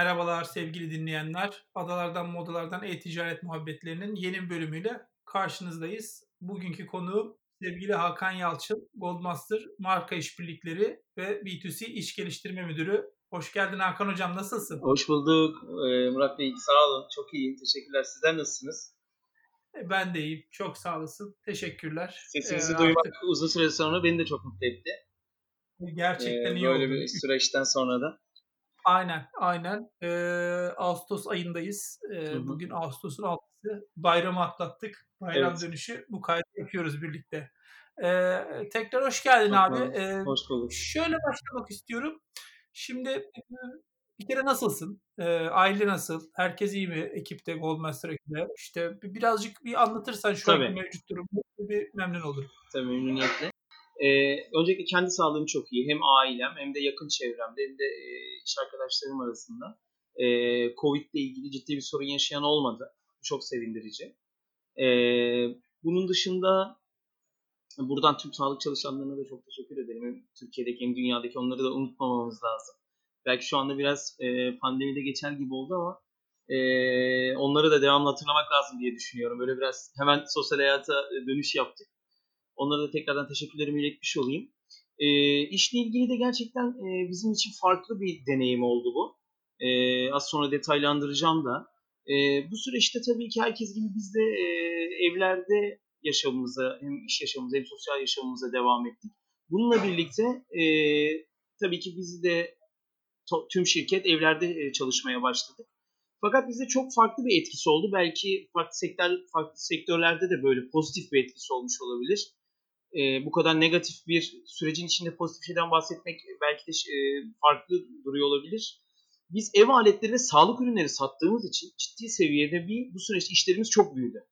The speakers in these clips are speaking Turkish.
Merhabalar sevgili dinleyenler. Adalardan Modalardan E-Ticaret Muhabbetlerinin yeni bölümüyle karşınızdayız. Bugünkü konuğum sevgili Hakan Yalçın, Goldmaster Marka İşbirlikleri ve B2C İş Geliştirme Müdürü. Hoş geldin Hakan Hocam, nasılsın? Hoş bulduk ee, Murat Bey, sağ olun. Çok iyiyim, teşekkürler. Sizler nasılsınız? E, Ben de iyiyim, çok sağ olasın. Teşekkürler. Sesinizi Ee, duymak artık uzun süre sonra beni de çok mutlu etti. gerçekten Ee, iyi böyle oldu. bir süreçten sonra da. Aynen, aynen. Ee, Ağustos ayındayız. Ee, Hı hı. bugün Ağustos'un 6'sı. Bayramı atlattık. Bayram Evet. dönüşü bu kaydı yapıyoruz birlikte. Ee, tekrar hoş geldin Çok abi. Ee, Hoş bulduk. şöyle başlamak istiyorum. Şimdi bir kere nasılsın? Ee, aile nasıl? Herkes iyi mi? Ekipte, Goldmaster ekibinde. İşte bir- birazcık bir anlatırsan şu anki Tabii. mevcut durumu bir memnun olurum. Tabii memnuniyetle. Ee, öncelikle kendi sağlığım çok iyi. Hem ailem hem de yakın çevremde hem de e, iş arkadaşlarım arasında. Ee, Covid ile ilgili ciddi bir sorun yaşayan olmadı. Bu çok sevindirici. Ee, bunun dışında buradan tüm sağlık çalışanlarına da çok teşekkür ederim. Hem Türkiye'deki hem dünyadaki onları da unutmamamız lazım. Belki şu anda biraz e, pandemide geçer gibi oldu ama e, onları da devamlı hatırlamak lazım diye düşünüyorum. Böyle biraz hemen sosyal hayata e, dönüş yaptık. Onlara da tekrardan teşekkürlerimi iletmiş olayım. E, işle ilgili de gerçekten e, bizim için farklı bir deneyim oldu bu. E, az sonra detaylandıracağım da. E, bu süreçte tabii ki herkes gibi biz de e, evlerde yaşamımıza hem iş yaşamımıza hem sosyal yaşamımıza devam ettik. Bununla birlikte e, tabii ki biz de to- tüm şirket evlerde e, çalışmaya başladık. Fakat bizde çok farklı bir etkisi oldu. Belki farklı sektör farklı sektörlerde de böyle pozitif bir etkisi olmuş olabilir. E, bu kadar negatif bir sürecin içinde pozitif şeyden bahsetmek belki de e, farklı duruyor olabilir. Biz ev aletleri ve sağlık ürünleri sattığımız için ciddi seviyede bir bu süreçte işlerimiz çok büyüdü.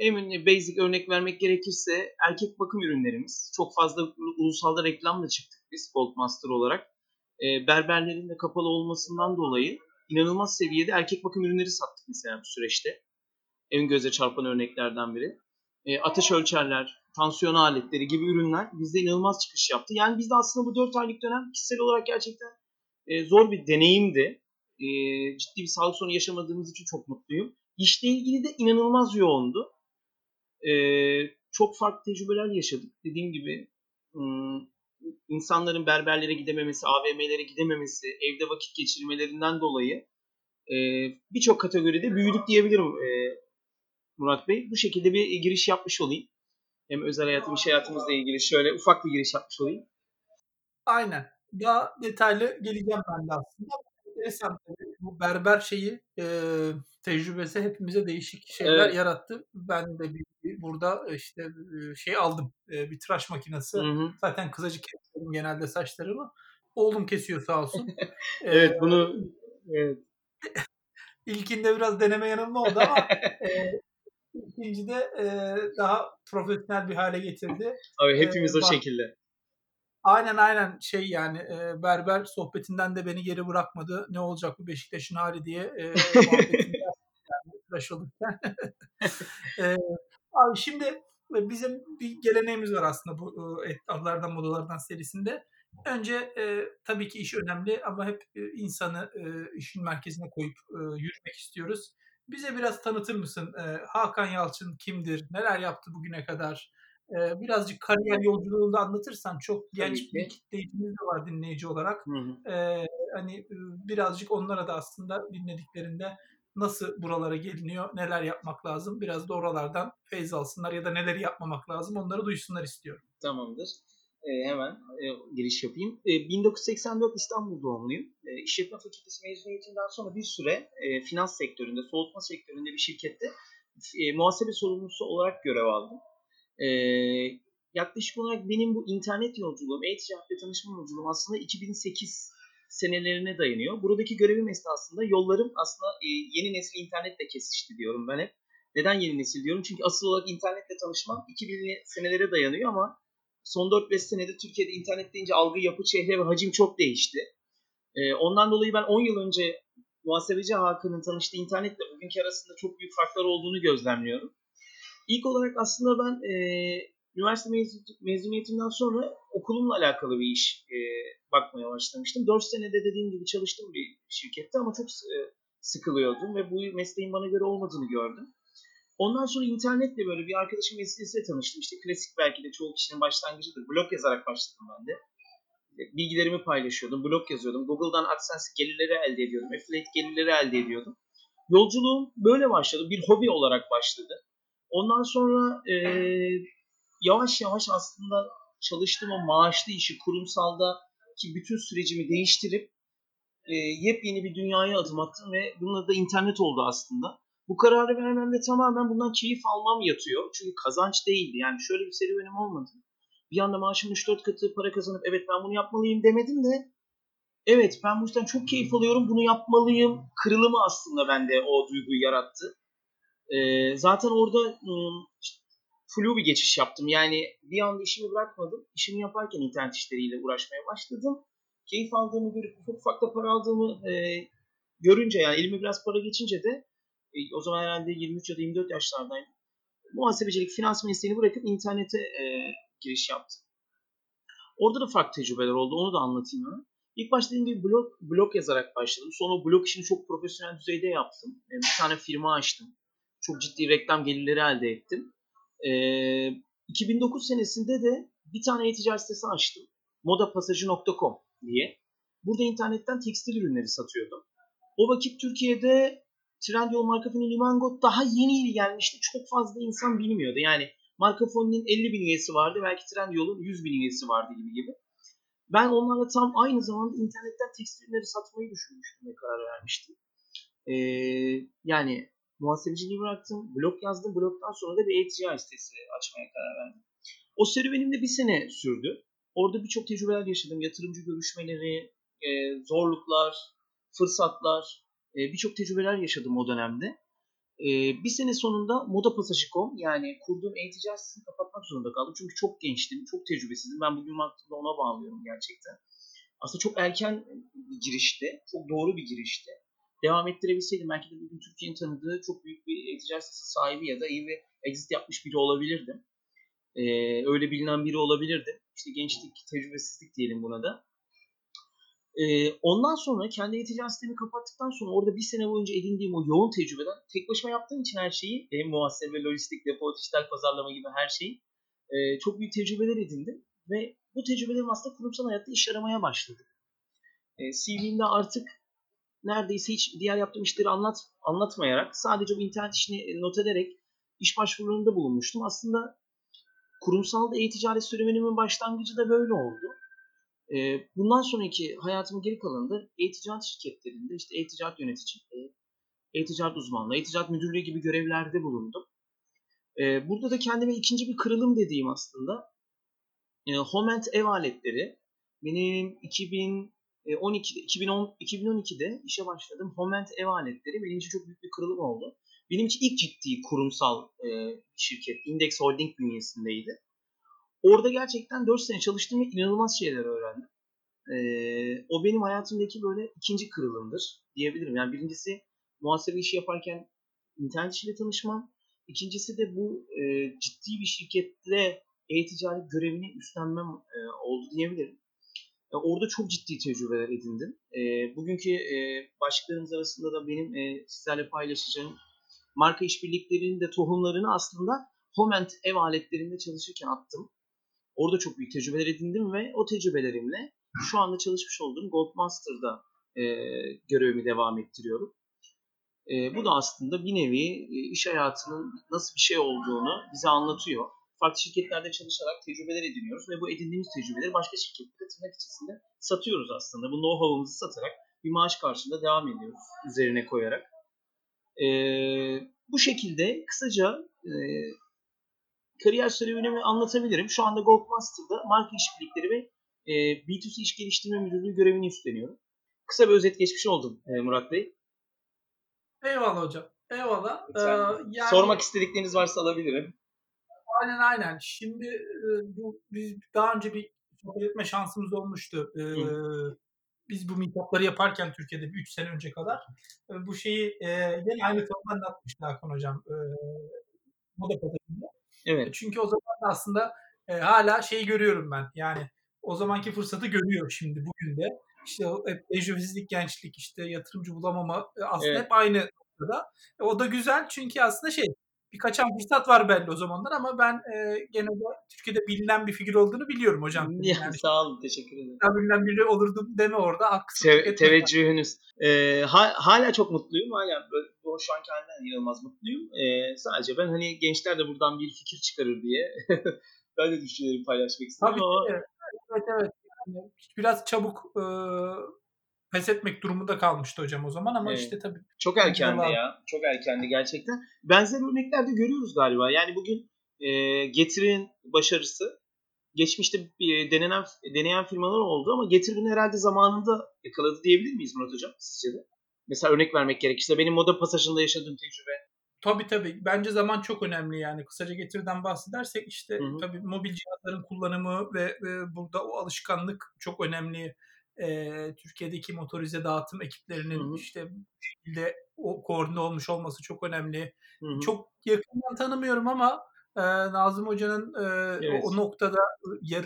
En basic örnek vermek gerekirse erkek bakım ürünlerimiz. Çok fazla ulusalda reklamla çıktık biz Goldmaster olarak. E, berberlerin de kapalı olmasından dolayı inanılmaz seviyede erkek bakım ürünleri sattık mesela bu süreçte. En göze çarpan örneklerden biri. E, ateş ölçerler, tansiyon aletleri gibi ürünler bizde inanılmaz çıkış yaptı. Yani bizde aslında bu 4 aylık dönem kişisel olarak gerçekten e, zor bir deneyimdi. E, ciddi bir sağlık sorunu yaşamadığımız için çok mutluyum. İşle ilgili de inanılmaz yoğundu. E, çok farklı tecrübeler yaşadık. Dediğim gibi insanların berberlere gidememesi, AVM'lere gidememesi, evde vakit geçirmelerinden dolayı e, birçok kategoride büyüdük diyebilirim e, Murat Bey. Bu şekilde bir giriş yapmış olayım. Hem özel hayatım, iş hayatımızla ilgili şöyle ufak bir giriş yapmış olayım. Aynen. Daha detaylı geleceğim ben de aslında. Enteresan. Bu berber şeyi e, tecrübesi hepimize değişik şeyler Evet. yarattı. Ben de bir, bir burada işte e, şey aldım. E, bir tıraş makinesi. Hı hı. Zaten kısacık kesiyorum genelde saçlarımı. Oğlum kesiyor sağ olsun. Evet bunu evet. ilkinde biraz deneme yanılma oldu ama e, ikincide e, daha profesyonel bir hale getirdi. Abi hepimiz Ee, o bak- şekilde. Aynen aynen şey yani e, berber sohbetinden de beni geri bırakmadı. Ne olacak bu Beşiktaş'ın hali diye e, yani e, abi şimdi e, bizim bir geleneğimiz var aslında bu e, adlardan modalardan serisinde. Önce e, tabii ki iş önemli ama hep e, insanı e, işin merkezine koyup e, yürümek istiyoruz. Bize biraz tanıtır mısın? E, Hakan Yalçın kimdir? Neler yaptı bugüne kadar? E, birazcık kariyer yolculuğunu anlatırsan çok genç ki. bir kitleyicimiz de var dinleyici olarak. Hı hı. E, hani e, birazcık onlara da aslında dinlediklerinde nasıl buralara geliniyor, neler yapmak lazım biraz da oralardan feyz alsınlar ya da neleri yapmamak lazım onları duysunlar istiyorum. Tamamdır. Ee, hemen e, giriş yapayım. Ee, 1984 İstanbul doğumluyum. Ee, İşletme Fakültesi mezuniyetinden sonra bir süre e, finans sektöründe, soğutma sektöründe bir şirkette e, muhasebe sorumlusu olarak görev aldım. Ee, yaklaşık olarak benim bu internet yolculuğum, e-ticaretle tanışma yolculuğum aslında 2008 senelerine dayanıyor. Buradaki görevim esnasında yollarım aslında e, yeni nesil internetle kesişti diyorum ben hep. Neden yeni nesil diyorum? Çünkü asıl olarak internetle tanışmam 2000'li senelere dayanıyor ama son 4-5 senede Türkiye'de internet deyince algı, yapı, çehre ve hacim çok değişti. Ee, ondan dolayı ben 10 yıl önce muhasebeci Hakan'ın tanıştığı internetle bugünkü arasında çok büyük farklar olduğunu gözlemliyorum. İlk olarak aslında ben e, üniversite mezuniyetimden sonra okulumla alakalı bir iş e, bakmaya başlamıştım. 4 senede dediğim gibi çalıştım bir şirkette ama çok e, sıkılıyordum ve bu mesleğin bana göre olmadığını gördüm. Ondan sonra internetle böyle bir arkadaşım vesilesiyle tanıştım. İşte klasik belki de çoğu kişinin başlangıcıdır. Blog yazarak başladım ben de. Bilgilerimi paylaşıyordum, blog yazıyordum. Google'dan AdSense gelirleri elde ediyordum, affiliate gelirleri elde ediyordum. Yolculuğum böyle başladı. Bir hobi olarak başladı. Ondan sonra e, yavaş yavaş aslında çalıştığım o maaşlı işi kurumsalda ki bütün sürecimi değiştirip e, yepyeni bir dünyaya adım attım ve bunun da internet oldu aslında. Bu kararı vermemde tamamen bundan keyif almam yatıyor. Çünkü kazanç değildi. Yani şöyle bir serüvenim olmadı. Bir anda maaşım 3-4 katı para kazanıp evet ben bunu yapmalıyım demedim de evet ben bu işten çok keyif alıyorum bunu yapmalıyım kırılımı aslında bende o duyguyu yarattı. Ee, zaten orada ım, flu bir geçiş yaptım. Yani bir anda işimi bırakmadım. İşimi yaparken internet işleriyle uğraşmaya başladım. Keyif aldığımı görüp ufak ufak da para aldığımı e, görünce yani elime biraz para geçince de o zaman herhalde 23 ya da 24 yaşlardayım. Muhasebecilik, finans mesleğini bırakıp internete e, giriş yaptım. Orada da farklı tecrübeler oldu. Onu da anlatayım hemen. İlk başta dediğim gibi blog, blog yazarak başladım. Sonra blog işini çok profesyonel düzeyde yaptım. E, bir tane firma açtım. Çok ciddi reklam gelirleri elde ettim. E, 2009 senesinde de bir tane e-ticaret sitesi açtım. modapasajı.com diye. Burada internetten tekstil ürünleri satıyordum. O vakit Türkiye'de Trendyol Markafoni Limango daha yeni yeni gelmişti. Çok fazla insan bilmiyordu. Yani Markafoni'nin 50 bin üyesi vardı. Belki Trendyol'un 100 bin üyesi vardı gibi gibi. Ben onlarla tam aynı zamanda internetten tekstil ürünleri satmayı düşünmüştüm ve karar vermiştim. Ee, yani muhasebeciliği bıraktım, blog yazdım. Blogdan sonra da bir e-ticaret sitesi açmaya karar verdim. O serüvenim de bir sene sürdü. Orada birçok tecrübeler yaşadım. Yatırımcı görüşmeleri, e, zorluklar, fırsatlar, e, birçok tecrübeler yaşadım o dönemde. E, bir sene sonunda modapasajı.com yani kurduğum e-ticaret kapatmak zorunda kaldım. Çünkü çok gençtim, çok tecrübesizdim. Ben bugün baktığımda ona bağlıyorum gerçekten. Aslında çok erken bir girişti, çok doğru bir girişti. Devam ettirebilseydim belki de bugün Türkiye'nin tanıdığı çok büyük bir e-ticaret sahibi ya da iyi bir exit yapmış biri olabilirdim. Ee, öyle bilinen biri olabilirdim. İşte gençlik, tecrübesizlik diyelim buna da. Ee, ondan sonra kendi e-ticaret sitemi kapattıktan sonra orada bir sene boyunca edindiğim o yoğun tecrübeden tek başıma yaptığım için her şeyi hem muhasebe, lojistik, depo, dijital pazarlama gibi her şeyi e, çok büyük tecrübeler edindim. Ve bu tecrübelerim aslında kurumsal hayatta iş aramaya başladı. E, CV'mde artık neredeyse hiç diğer yaptığım işleri anlat, anlatmayarak sadece bu internet işini not ederek iş başvurularında bulunmuştum. Aslında kurumsal e-ticaret serüvenimin başlangıcı da böyle oldu. E, bundan sonraki hayatımın geri kalanında e-ticaret şirketlerinde işte e-ticaret yöneticiliği, e-ticaret uzmanlığı, e-ticaret müdürlüğü gibi görevlerde bulundum. E, burada da kendime ikinci bir kırılım dediğim aslında e, Homent ev aletleri. Benim 2012'de, 2010, 2012'de işe başladım. Homent ev aletleri benim için çok büyük bir kırılım oldu. Benim için ilk ciddi kurumsal e, şirket Index Holding bünyesindeydi. Orada gerçekten 4 sene çalıştım ve inanılmaz şeyler öğrendim. Ee, o benim hayatımdaki böyle ikinci kırılımdır diyebilirim. Yani birincisi muhasebe işi yaparken internet işiyle tanışmam. İkincisi de bu e, ciddi bir şirkette e-ticaret görevini üstlenmem e, oldu diyebilirim. E, orada çok ciddi tecrübeler edindim. E, bugünkü e, başlıklarımız arasında da benim e, sizlerle paylaşacağım marka işbirliklerinin de tohumlarını aslında Homent ev aletlerinde çalışırken attım. Orada çok büyük tecrübeler edindim ve o tecrübelerimle şu anda çalışmış olduğum Goldmaster'da e, görevimi devam ettiriyorum. E, bu da aslında bir nevi e, iş hayatının nasıl bir şey olduğunu bize anlatıyor. Farklı şirketlerde çalışarak tecrübeler ediniyoruz ve bu edindiğimiz tecrübeleri başka şirketlere tırnak içerisinde satıyoruz aslında. Bu know-how'ımızı satarak bir maaş karşılığında devam ediyoruz üzerine koyarak. E, bu şekilde kısaca e, kariyer serüvenimi anlatabilirim. Şu anda Goldmaster'da marka işbirlikleri ve e, B2C iş geliştirme müdürlüğü görevini üstleniyorum. Kısa bir özet geçmiş oldum e, Murat Bey. Eyvallah hocam. Eyvallah. Ee, yani, Sormak istedikleriniz varsa alabilirim. Aynen aynen. Şimdi e, bu biz daha önce bir sohbet etme şansımız olmuştu. Ee, biz bu meetup'ları yaparken Türkiye'de bir 3 sene önce kadar e, bu şeyi e, yine aynı konuda anlatmıştı Hakan hocam. E, moda pazarında. Evet. Çünkü o zaman da aslında e, hala şeyi görüyorum ben. Yani o zamanki fırsatı görüyor şimdi bugün de. İşte hep tecrübesizlik, gençlik, işte yatırımcı bulamama e, aslında Evet. hep aynı noktada. E, o da güzel çünkü aslında şey bir kaçan fırsat var belli o zamanlar ama ben e, gene de Türkiye'de bilinen bir figür olduğunu biliyorum hocam. Ya, Yani sağ olun, teşekkür ederim. daha bilinen biri olurdum deme orada. Haksızlık Te- teveccühünüz. Ee, ha- hala çok mutluyum. Hala böyle, bu şu anki halimden inanılmaz mutluyum. Ee, sadece ben hani gençler de buradan bir fikir çıkarır diye ben de düşüncelerimi paylaşmak istedim Tabii ama ki. Evet evet. Yani biraz çabuk e, pes etmek durumunda kalmıştı hocam o zaman ama Evet. işte tabii çok erkendi Yıllar- ya. Çok erkendi gerçekten. Benzer örnekler de görüyoruz galiba. Yani bugün e, Getir'in başarısı geçmişte bir denenen deneyen firmalar oldu ama Getir bunu herhalde zamanında yakaladı diyebilir miyiz Murat Hocam sizce de? Mesela örnek vermek gerekirse benim moda pasajında yaşadığım tecrübe. Tabii tabii. Bence zaman çok önemli yani. Kısaca getirden bahsedersek işte Hı hı. tabii mobil cihazların kullanımı ve, ve burada o alışkanlık çok önemli. Ee, Türkiye'deki motorize dağıtım ekiplerinin Hı hı. işte şekilde o koordine olmuş olması çok önemli. Hı hı. Çok yakından tanımıyorum ama e, Nazım Hoca'nın e, Evet. o, noktada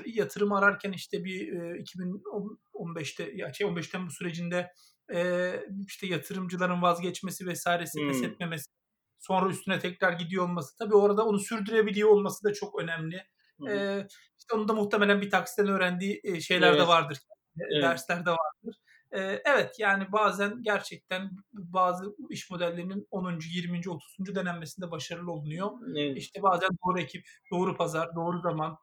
yatırım ararken işte bir e, 2015'te ya şey 15 Temmuz sürecinde e, işte yatırımcıların vazgeçmesi vesairesi pes etmemesi sonra üstüne tekrar gidiyor olması tabii orada onu sürdürebiliyor olması da çok önemli. Hı hı. E, işte onun da muhtemelen bir taksiden öğrendiği e, şeyler Evet. de vardır. Evet. Dersler de vardır. E, evet yani bazen gerçekten bazı iş modellerinin 10. 20. 30. denenmesinde başarılı olunuyor. Evet. İşte bazen doğru ekip, doğru pazar, doğru zaman,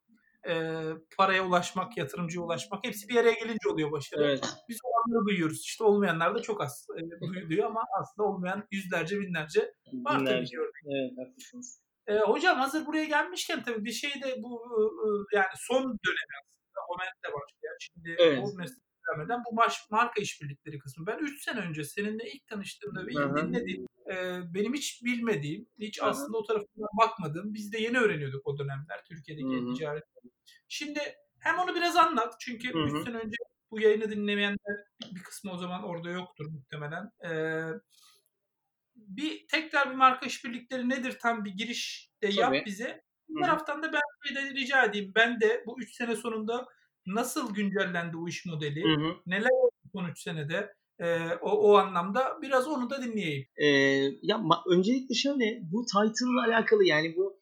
e, paraya ulaşmak, yatırımcıya ulaşmak hepsi bir araya gelince oluyor başarı. Evet. Biz olanları duyuyoruz. İşte olmayanlar da çok az e, duyuluyor ama aslında olmayan yüzlerce binlerce var tabii ki. Evet haklısınız. E, hocam hazır buraya gelmişken tabii bir şey de bu e, yani son dönemi Moment'le başlayan. Şimdi Evet. o mesleğe devam eden bu maş, marka işbirlikleri kısmı. Ben 3 sene önce seninle ilk tanıştığımda ve hı. dinlediğim e, benim hiç bilmediğim, hiç Hı hı. aslında o tarafından bakmadığım, biz de yeni öğreniyorduk o dönemler Türkiye'deki Hı hı. ticaret. Şimdi hem onu biraz anlat çünkü Hı 3 hı. sene önce bu yayını dinlemeyenler bir kısmı o zaman orada yoktur muhtemelen. Ee, bir tekrar bir marka işbirlikleri nedir tam bir giriş de yap Tabii. bize. Bir taraftan da ben de rica edeyim. Ben de bu 3 sene sonunda nasıl güncellendi o iş modeli, Hı hı. neler oldu son 3 senede e, o, o anlamda biraz onu da dinleyeyim. Ee, ya öncelikle şöyle bu title'la alakalı yani bu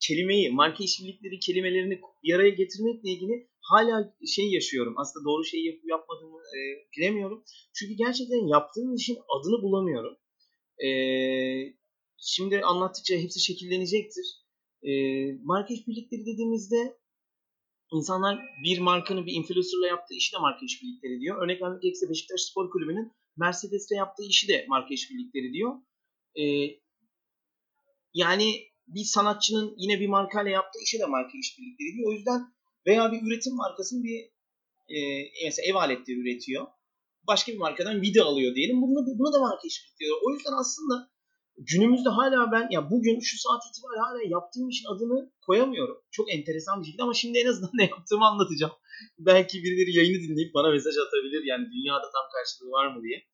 kelimeyi, marka işbirlikleri kelimelerini bir araya getirmekle ilgili hala şey yaşıyorum. Aslında doğru şeyi yapıp yapmadığımı e, bilemiyorum. Çünkü gerçekten yaptığım işin adını bulamıyorum. Ee, şimdi anlattıkça hepsi şekillenecektir. Ee, marka işbirlikleri dediğimizde insanlar bir markanın bir influencerla yaptığı işi de marka işbirlikleri diyor. Örnek vermek gerekirse Beşiktaş Spor Kulübü'nün Mercedes'le yaptığı işi de marka işbirlikleri diyor. Ee, yani bir sanatçının yine bir markayla yaptığı işi de marka işbirlikleri diyor. O yüzden veya bir üretim markasının bir e, mesela ev aletleri üretiyor. Başka bir markadan vida alıyor diyelim. Buna, buna da marka işbirlikleri. O yüzden aslında günümüzde hala ben ya bugün şu saat itibariyle hala yaptığım işin adını koyamıyorum. Çok enteresan bir şekilde ama şimdi en azından ne yaptığımı anlatacağım. Belki birileri yayını dinleyip bana mesaj atabilir. Yani dünyada tam karşılığı var mı diye.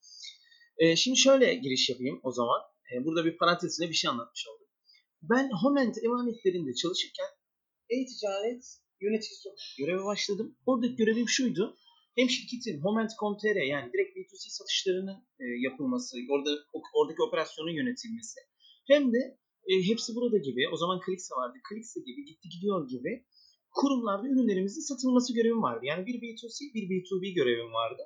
Ee, şimdi şöyle giriş yapayım o zaman. Ee, burada bir parantezine bir şey anlatmış oldum. Ben Homent emanetlerinde çalışırken e-ticaret yöneticisi olarak göreve başladım. Oradaki görevim şuydu. Hem şirketin Homent.com.tr yani direkt B2C satışlarının e, yapılması, orada oradaki operasyonun yönetilmesi. Hem de e, hepsi burada gibi, o zaman Clixa vardı. Clixa gibi, gitti gidiyor gibi kurumlarda ürünlerimizin satılması görevim vardı. Yani bir B2C, bir B2B görevim vardı.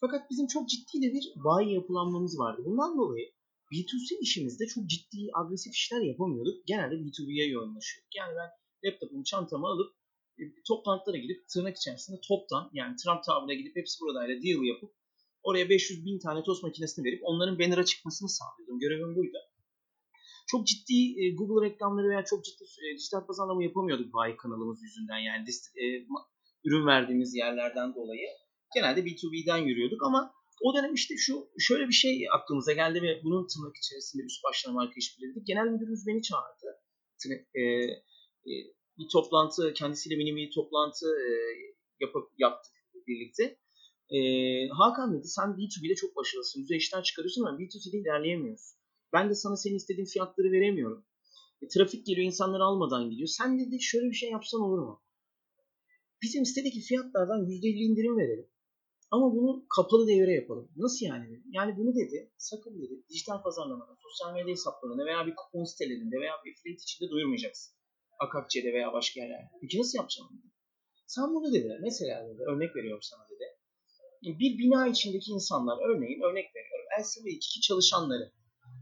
Fakat bizim çok ciddi de bir bayi yapılanmamız vardı. Bundan dolayı B2C işimizde çok ciddi, agresif işler yapamıyorduk. Genelde B2B'ye yoğunlaşıyorduk. Yani ben laptopumu, çantamı alıp toplantılara gidip tırnak içerisinde toptan yani Trump Tower'a gidip hepsi buradayla deal yapıp oraya 500 bin tane tost makinesini verip onların banner'a çıkmasını sağlıyordum. Görevim buydu. Çok ciddi e, Google reklamları veya çok ciddi e, dijital pazarlama yapamıyorduk bayi kanalımız yüzünden yani dist- e, ürün verdiğimiz yerlerden dolayı. Genelde B2B'den yürüyorduk ama o dönem işte şu şöyle bir şey aklımıza geldi ve bunun tırnak içerisinde üst başlama marka işbirliği. Genel müdürümüz beni çağırdı. E, e, bir toplantı, kendisiyle mini bir toplantı e, yapıp yaptık birlikte. E, Hakan dedi sen B2B'de çok başarılısın. Güzel işler çıkarıyorsun ama B2C'de ilerleyemiyorsun. Ben de sana senin istediğin fiyatları veremiyorum. E, trafik geliyor insanları almadan gidiyor. Sen dedi şöyle bir şey yapsan olur mu? bizim sitedeki fiyatlardan %50 indirim verelim. Ama bunu kapalı devre yapalım. Nasıl yani? Dedi. Yani bunu dedi, sakın dedi, dijital pazarlamada, sosyal medya hesaplarında veya bir kupon sitelerinde veya bir affiliate içinde duyurmayacaksın. Akakçe'de veya başka yerlerde. Peki nasıl yapacağım? Dedi. Sen bunu dedi, mesela dedi, örnek veriyorum sana dedi. Bir bina içindeki insanlar, örneğin örnek veriyorum, LCV2 çalışanları.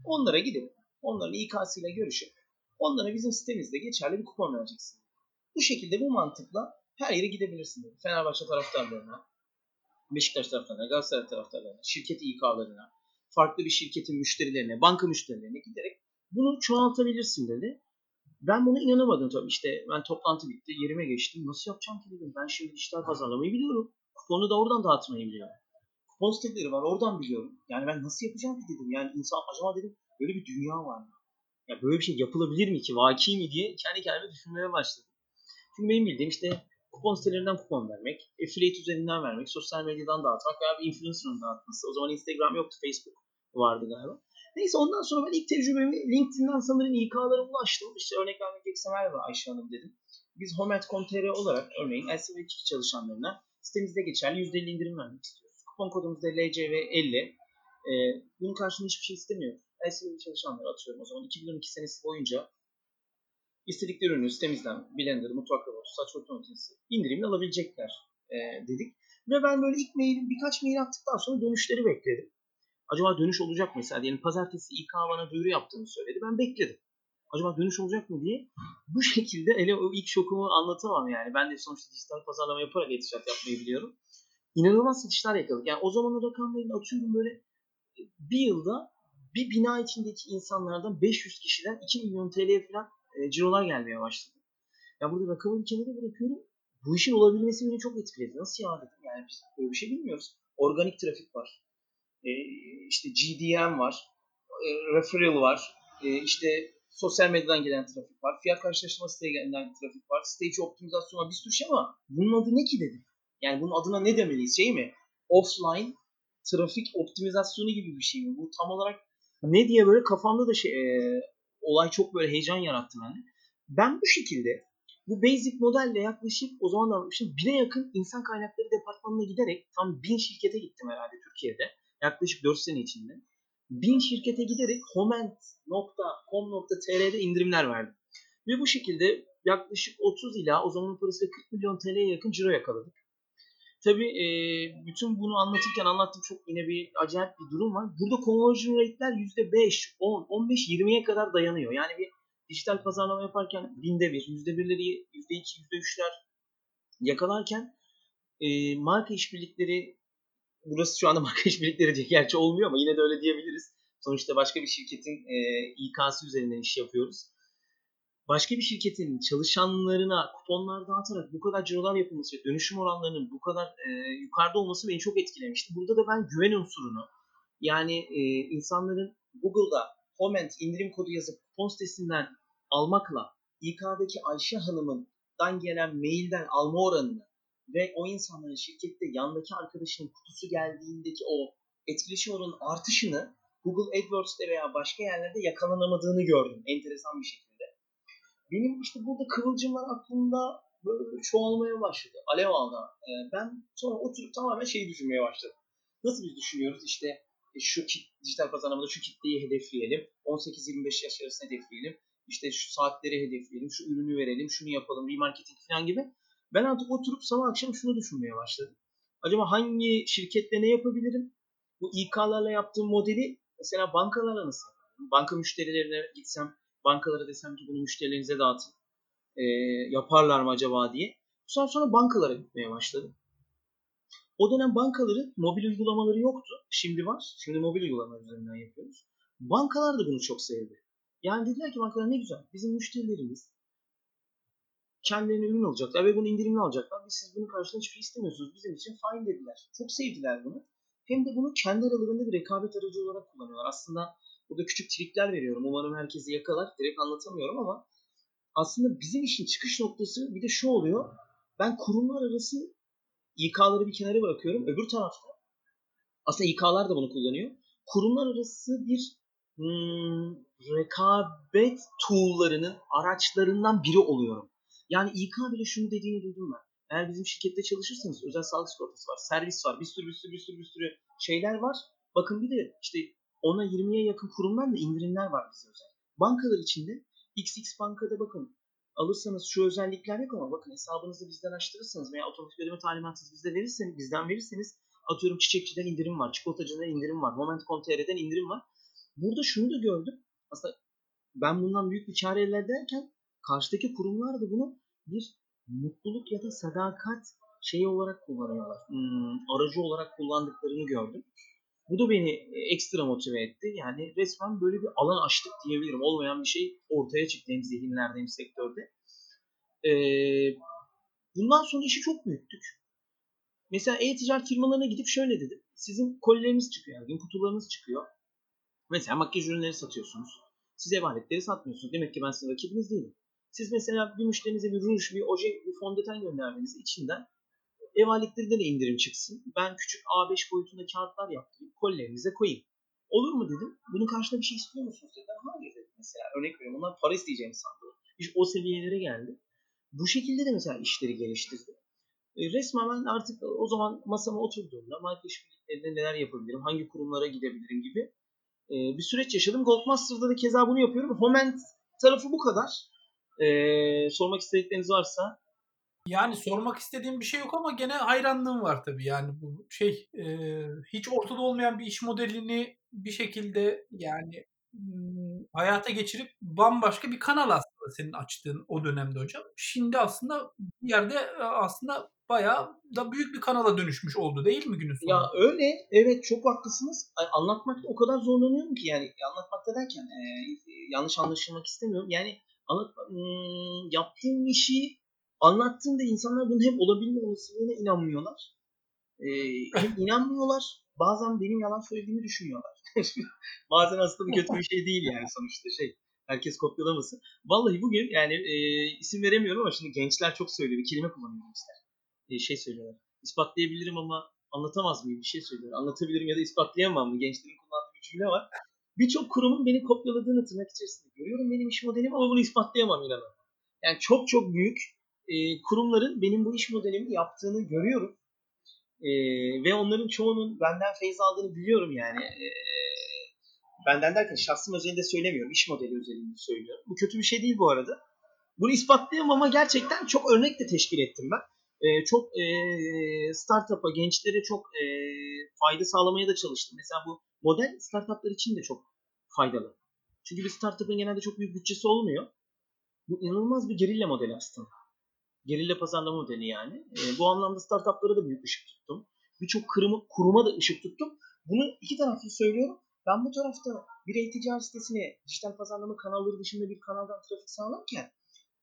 Onlara gidip, onların İK'sı ile görüşüp, onlara bizim sitemizde geçerli bir kupon vereceksin. Bu şekilde bu mantıkla her yere gidebilirsin dedi. Fenerbahçe taraftarlarına, Beşiktaş taraftarlarına, Galatasaray taraftarlarına, şirket İK'larına, farklı bir şirketin müşterilerine, banka müşterilerine giderek bunu çoğaltabilirsin dedi. Ben buna inanamadım tabii. İşte ben toplantı bitti, yerime geçtim. Nasıl yapacağım ki dedim. Ben şimdi dijital pazarlamayı biliyorum. Kuponu da oradan dağıtmayı biliyorum. Kupon siteleri var, oradan biliyorum. Yani ben nasıl yapacağım ki dedim. Yani insan acaba dedim böyle bir dünya var mı? Ya böyle bir şey yapılabilir mi ki? Vaki mi diye kendi kendime düşünmeye başladım. Çünkü benim bildiğim işte kupon sitelerinden kupon vermek, affiliate üzerinden vermek, sosyal medyadan dağıtmak veya bir influencer'ın dağıtması. O zaman Instagram yoktu, Facebook vardı galiba. Neyse ondan sonra ben ilk tecrübemi LinkedIn'den sanırım İK'lara ulaştım. İşte örnek vermek gerekirse merhaba Ayşe Hanım dedim. Biz Homet.com.tr olarak örneğin LCV2 çalışanlarına sitemizde geçerli %50 indirim vermek istiyoruz. Kupon kodumuz da LCV50. Ee, bunun karşılığında hiçbir şey istemiyoruz. LCV çalışanlara atıyorum o zaman 2012 senesi boyunca istedikleri ürünü sitemizden Blender, mutfak robotu, saç kurutma makinesi indirimle alabilecekler e, dedik. Ve ben böyle ilk mail, birkaç mail attıktan sonra dönüşleri bekledim. Acaba dönüş olacak mı? Mesela diyelim pazartesi İK bana duyuru yaptığını söyledi. Ben bekledim. Acaba dönüş olacak mı diye. Bu şekilde hele o ilk şokumu anlatamam yani. Ben de sonuçta dijital pazarlama yaparak ticaret yapmayı biliyorum. İnanılmaz satışlar yakaladık. Yani o zamanın rakamlarını atıyorum böyle bir yılda bir bina içindeki insanlardan 500 kişiden 2 milyon TL falan e, cirolar gelmeye başladı. Ya burada rakamı bir kenara bırakıyorum. Bu işin olabilmesi beni çok etkiledi. Nasıl ya dedim. Yani biz böyle bir şey bilmiyoruz. Organik trafik var. E, işte GDM var. E, referral var. E, işte sosyal medyadan gelen trafik var. Fiyat karşılaştırma siteye gelen trafik var. Stage optimizasyon var. Bir sürü şey ama bunun adı ne ki dedim. Yani bunun adına ne demeliyiz? Şey mi? Offline trafik optimizasyonu gibi bir şey mi? Bu tam olarak ne diye böyle kafamda da şey e, olay çok böyle heyecan yarattı bende. Ben bu şekilde bu basic modelle yaklaşık o zaman da anlatmıştım bine yakın insan kaynakları departmanına giderek tam bin şirkete gittim herhalde Türkiye'de. Yaklaşık 4 sene içinde. Bin şirkete giderek homent.com.tr'de indirimler verdim. Ve bu şekilde yaklaşık 30 ila o zamanın parasıyla 40 milyon TL'ye yakın ciro yakaladık. Tabii e, bütün bunu anlatırken anlattığım çok yine bir acayip bir durum var. Burada conversion rate'ler %5, 10, 15, 20'ye kadar dayanıyor. Yani bir dijital pazarlama yaparken binde bir, yüzde birleri, yüzde iki, yüzde üçler yakalarken e, marka işbirlikleri burası şu anda marka işbirlikleri diye gerçi olmuyor ama yine de öyle diyebiliriz. Sonuçta başka bir şirketin e, İK'sı üzerinden iş yapıyoruz başka bir şirketin çalışanlarına kuponlar dağıtarak bu kadar cirolar yapılması ve dönüşüm oranlarının bu kadar e, yukarıda olması beni çok etkilemişti. Burada da ben güven unsurunu yani e, insanların Google'da comment indirim kodu yazıp kupon sitesinden almakla İK'daki Ayşe Hanım'dan gelen mailden alma oranını ve o insanların şirkette yandaki arkadaşının kutusu geldiğindeki o etkileşim oranının artışını Google AdWords'te veya başka yerlerde yakalanamadığını gördüm enteresan bir şekilde benim işte burada kıvılcımlar aklımda böyle çoğalmaya başladı. Alev aldı. Ee, ben sonra oturup tamamen şeyi düşünmeye başladım. Nasıl biz düşünüyoruz? İşte e, şu kit, dijital pazarlamada şu kitleyi hedefleyelim. 18-25 yaş arasında hedefleyelim. İşte şu saatleri hedefleyelim. Şu ürünü verelim. Şunu yapalım. Remarketing falan gibi. Ben artık oturup sabah akşam şunu düşünmeye başladım. Acaba hangi şirketle ne yapabilirim? Bu İK'larla yaptığım modeli mesela bankalarla nasıl Banka müşterilerine gitsem bankalara desem ki bunu müşterilerinize dağıtın. E, yaparlar mı acaba diye. Bu sefer sonra bankalara gitmeye başladım. O dönem bankaların mobil uygulamaları yoktu. Şimdi var. Şimdi mobil uygulamalar üzerinden yapıyoruz. Bankalar da bunu çok sevdi. Yani dediler ki bankalar ne güzel. Bizim müşterilerimiz kendilerine ürün alacaklar ve bunu indirimli alacaklar. Biz siz bunun karşılığında hiçbir şey istemiyorsunuz. Bizim için fine dediler. Çok sevdiler bunu. Hem de bunu kendi aralarında bir rekabet aracı olarak kullanıyorlar. Aslında Burada küçük trikler veriyorum. Umarım herkesi yakalar. Direkt anlatamıyorum ama aslında bizim işin çıkış noktası bir de şu oluyor. Ben kurumlar arası İK'ları bir kenara bırakıyorum. Öbür tarafta aslında İK'lar da bunu kullanıyor. Kurumlar arası bir hmm, rekabet tool'larının araçlarından biri oluyorum. Yani İK bile şunu dediğini duydum ben. Eğer bizim şirkette çalışırsanız özel sağlık sigortası var, servis var, bir sürü bir sürü bir sürü bir sürü şeyler var. Bakın bir de işte ona 20'ye yakın kurumdan da indirimler var bize özel. Bankalar içinde XX bankada bakın alırsanız şu özellikler yok ama bakın hesabınızı bizden açtırırsanız veya otomatik ödeme talimatınızı bizde verirseniz, bizden verirseniz atıyorum çiçekçiden indirim var, çikolatacıdan indirim var, Moment.com.tr'den indirim var. Burada şunu da gördüm. Aslında ben bundan büyük bir kar elde ederken karşıdaki kurumlar da bunu bir mutluluk ya da sadakat şeyi olarak kullanıyorlar. Hmm, aracı olarak kullandıklarını gördüm. Bu da beni ekstra motive etti. Yani resmen böyle bir alan açtık diyebilirim. Olmayan bir şey ortaya çıktı hem zihinlerde hem sektörde. Ee, bundan sonra işi çok büyüttük. Mesela e-ticaret firmalarına gidip şöyle dedim. Sizin kolileriniz çıkıyor, yani kutularınız çıkıyor. Mesela makyaj ürünleri satıyorsunuz. Siz ev aletleri satmıyorsunuz. Demek ki ben sizin rakibiniz değilim. Siz mesela bir müşterinize bir ruj, bir oje, bir fondöten göndermeniz içinden ev aletlerinde de indirim çıksın. Ben küçük A5 boyutunda kağıtlar yaptırayım, kollerinize koyayım. Olur mu dedim. Bunun karşılığında bir şey istiyor musunuz dediler. Hayır dedim mesela. Örnek veriyorum. Onlar para isteyeceğimi sandı. İş o seviyelere geldi. Bu şekilde de mesela işleri geliştirdi. E, resmen ben artık o zaman masama oturduğumda marka işbirliklerinde neler yapabilirim, hangi kurumlara gidebilirim gibi e, bir süreç yaşadım. Goldmaster'da da keza bunu yapıyorum. Homent tarafı bu kadar. E, sormak istedikleriniz varsa yani sormak istediğim bir şey yok ama gene hayranlığım var tabii. Yani bu şey e, hiç ortada olmayan bir iş modelini bir şekilde yani hayata geçirip bambaşka bir kanal aslında senin açtığın o dönemde hocam. Şimdi aslında bir yerde aslında bayağı da büyük bir kanala dönüşmüş oldu değil mi günün sonunda? Ya öyle. Evet çok haklısınız. Anlatmakta o kadar zorlanıyorum ki yani anlatmakta derken e, yanlış anlaşılmak istemiyorum. Yani anlat, ım, yaptığım işi anlattığımda insanlar bunun hep olabilme olasılığına inanmıyorlar. Ee, hem inanmıyorlar bazen benim yalan söylediğimi düşünüyorlar. bazen aslında bu kötü bir şey değil yani sonuçta şey. Herkes kopyalamasın. Vallahi bugün yani e, isim veremiyorum ama şimdi gençler çok söylüyor. Bir kelime kullanıyor gençler. E, şey söylüyorlar. İspatlayabilirim ama anlatamaz mıyım? Bir şey söylüyor. Anlatabilirim ya da ispatlayamam mı? Gençlerin kullandığı bir cümle var. Birçok kurumun beni kopyaladığını tırnak içerisinde görüyorum benim iş modelim ama bunu ispatlayamam inanın. Yani çok çok büyük e, kurumların benim bu iş modelimi yaptığını görüyorum. E, ve onların çoğunun benden feyiz aldığını biliyorum yani. E, benden derken şahsım özelinde söylemiyorum. iş modeli özelinde söylüyorum. Bu kötü bir şey değil bu arada. Bunu ispatlayamam ama gerçekten çok örnek de teşkil ettim ben. E, çok e, startup'a, gençlere çok e, fayda sağlamaya da çalıştım. Mesela bu model startup'lar için de çok faydalı. Çünkü bir startup'ın genelde çok büyük bütçesi olmuyor. Bu inanılmaz bir gerilla modeli aslında. Gerilla pazarlama modeli yani. E, bu anlamda startuplara da büyük ışık tuttum. Birçok kuruma, da ışık tuttum. Bunu iki taraflı söylüyorum. Ben bu tarafta bir e-ticaret sitesine dijital pazarlama kanalları dışında bir kanaldan trafik sağlarken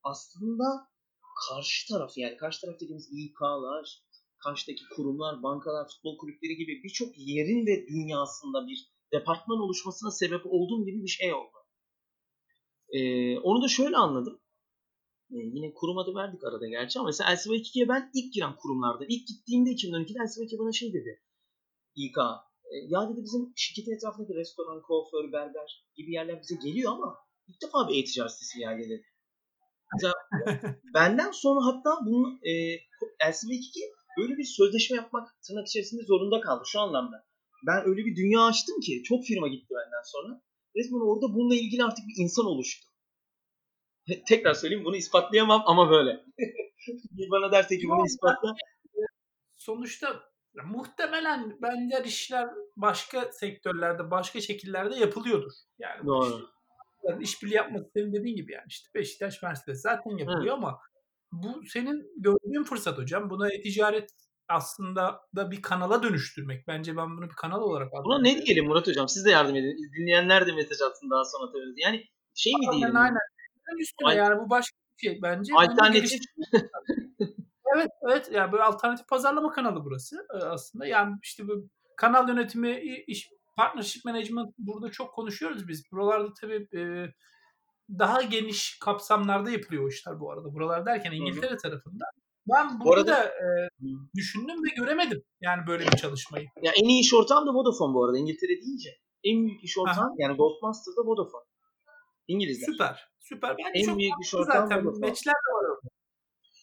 aslında karşı taraf yani karşı taraf dediğimiz İK'lar, karşıdaki kurumlar, bankalar, futbol kulüpleri gibi birçok yerin de dünyasında bir departman oluşmasına sebep olduğum gibi bir şey oldu. Ee, onu da şöyle anladım. E, yine kurum adı verdik arada gerçi ama mesela LCV2'ye ben ilk giren kurumlarda. ilk gittiğimde 2012'de LCV2 bana şey dedi. İK. E, ya dedi bizim şirketin etrafındaki restoran, kuaför, berber gibi yerler bize geliyor ama ilk defa bir e-ticaret sitesi geldi dedi. Mesela benden sonra hatta bunu e, LCV2 böyle bir sözleşme yapmak tırnak içerisinde zorunda kaldı şu anlamda. Ben öyle bir dünya açtım ki çok firma gitti benden sonra. Resmen orada bununla ilgili artık bir insan oluştu. Tekrar söyleyeyim bunu ispatlayamam ama böyle. Bir bana derse ki bunu ispatla. Sonuçta muhtemelen benzer işler başka sektörlerde, başka şekillerde yapılıyordur. Yani Doğru. İşbirliği yapması senin dediğin gibi yani işte Beşiktaş Mercedes zaten yapılıyor Hı. ama bu senin gördüğün fırsat hocam. Buna ticaret aslında da bir kanala dönüştürmek. Bence ben bunu bir kanal olarak Buna ne diyelim Murat hocam? Siz de yardım edin. Dinleyenler de mesaj atsın daha sonra tabii. Yani şey mi diyelim? Aynen üstüne Al- yani bu başka bir şey bence. Alternatif. evet evet yani böyle alternatif pazarlama kanalı burası e, aslında. Yani işte bu kanal yönetimi, iş, partnership management burada çok konuşuyoruz biz. Buralarda tabii e, daha geniş kapsamlarda yapılıyor o işler bu arada. Buralar derken İngiltere Hı-hı. tarafında. Ben burada arada, da e, düşündüm ve göremedim yani böyle bir çalışmayı. Ya en iyi iş ortağım da Vodafone bu arada İngiltere deyince. En büyük iş ortağım yani Goldmaster'da Vodafone. İngilizler. Süper. Süper. Bence en çok büyük iş ortam zaten. Meçler de var orada.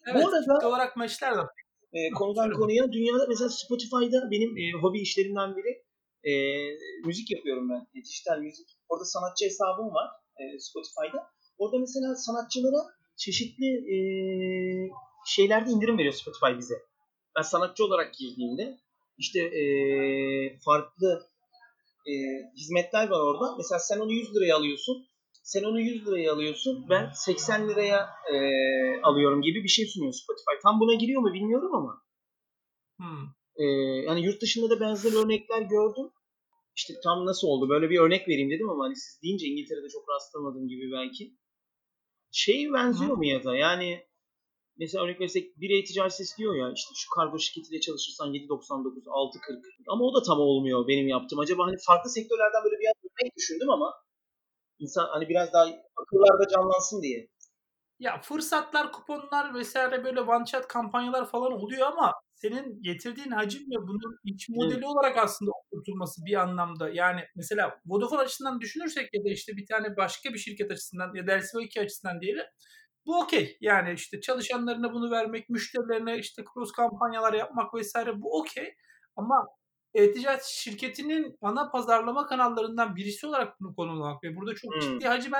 Evet, Bu arada olarak maçlar da e, konudan konuya dünyada mesela Spotify'da benim e, hobi işlerimden biri e, müzik yapıyorum ben. E, dijital müzik. Orada sanatçı hesabım var e, Spotify'da. Orada mesela sanatçılara çeşitli e, şeylerde indirim veriyor Spotify bize. Ben sanatçı olarak girdiğimde işte e, farklı e, hizmetler var orada. Mesela sen onu 100 liraya alıyorsun. Sen onu 100 liraya alıyorsun. Ben 80 liraya e, alıyorum gibi bir şey sunuyor Spotify. Tam buna giriyor mu bilmiyorum ama. Hmm. E, yani yurt dışında da benzer örnekler gördüm. İşte tam nasıl oldu? Böyle bir örnek vereyim dedim ama hani siz deyince İngiltere'de çok rastlamadığım gibi belki. Şey benziyor Hı. mu ya da yani mesela örnek verirsek bir e-ticaret istiyor ya işte şu kargo şirketiyle çalışırsan 7.99 6.40 ama o da tam olmuyor benim yaptığım. Acaba hani farklı sektörlerden böyle bir örnek düşündüm ama insan hani biraz daha akıllarda canlansın diye. Ya fırsatlar, kuponlar vesaire böyle one shot kampanyalar falan oluyor ama senin getirdiğin hacim ve bunun iç modeli olarak aslında oturtulması bir anlamda. Yani mesela Vodafone açısından düşünürsek ya da işte bir tane başka bir şirket açısından ya da LCO2 açısından diyelim. Bu okey. Yani işte çalışanlarına bunu vermek, müşterilerine işte cross kampanyalar yapmak vesaire bu okey. Ama e-ticaret şirketinin ana pazarlama kanallarından birisi olarak bunu konumlamak ve burada çok Hmm. ciddi hacim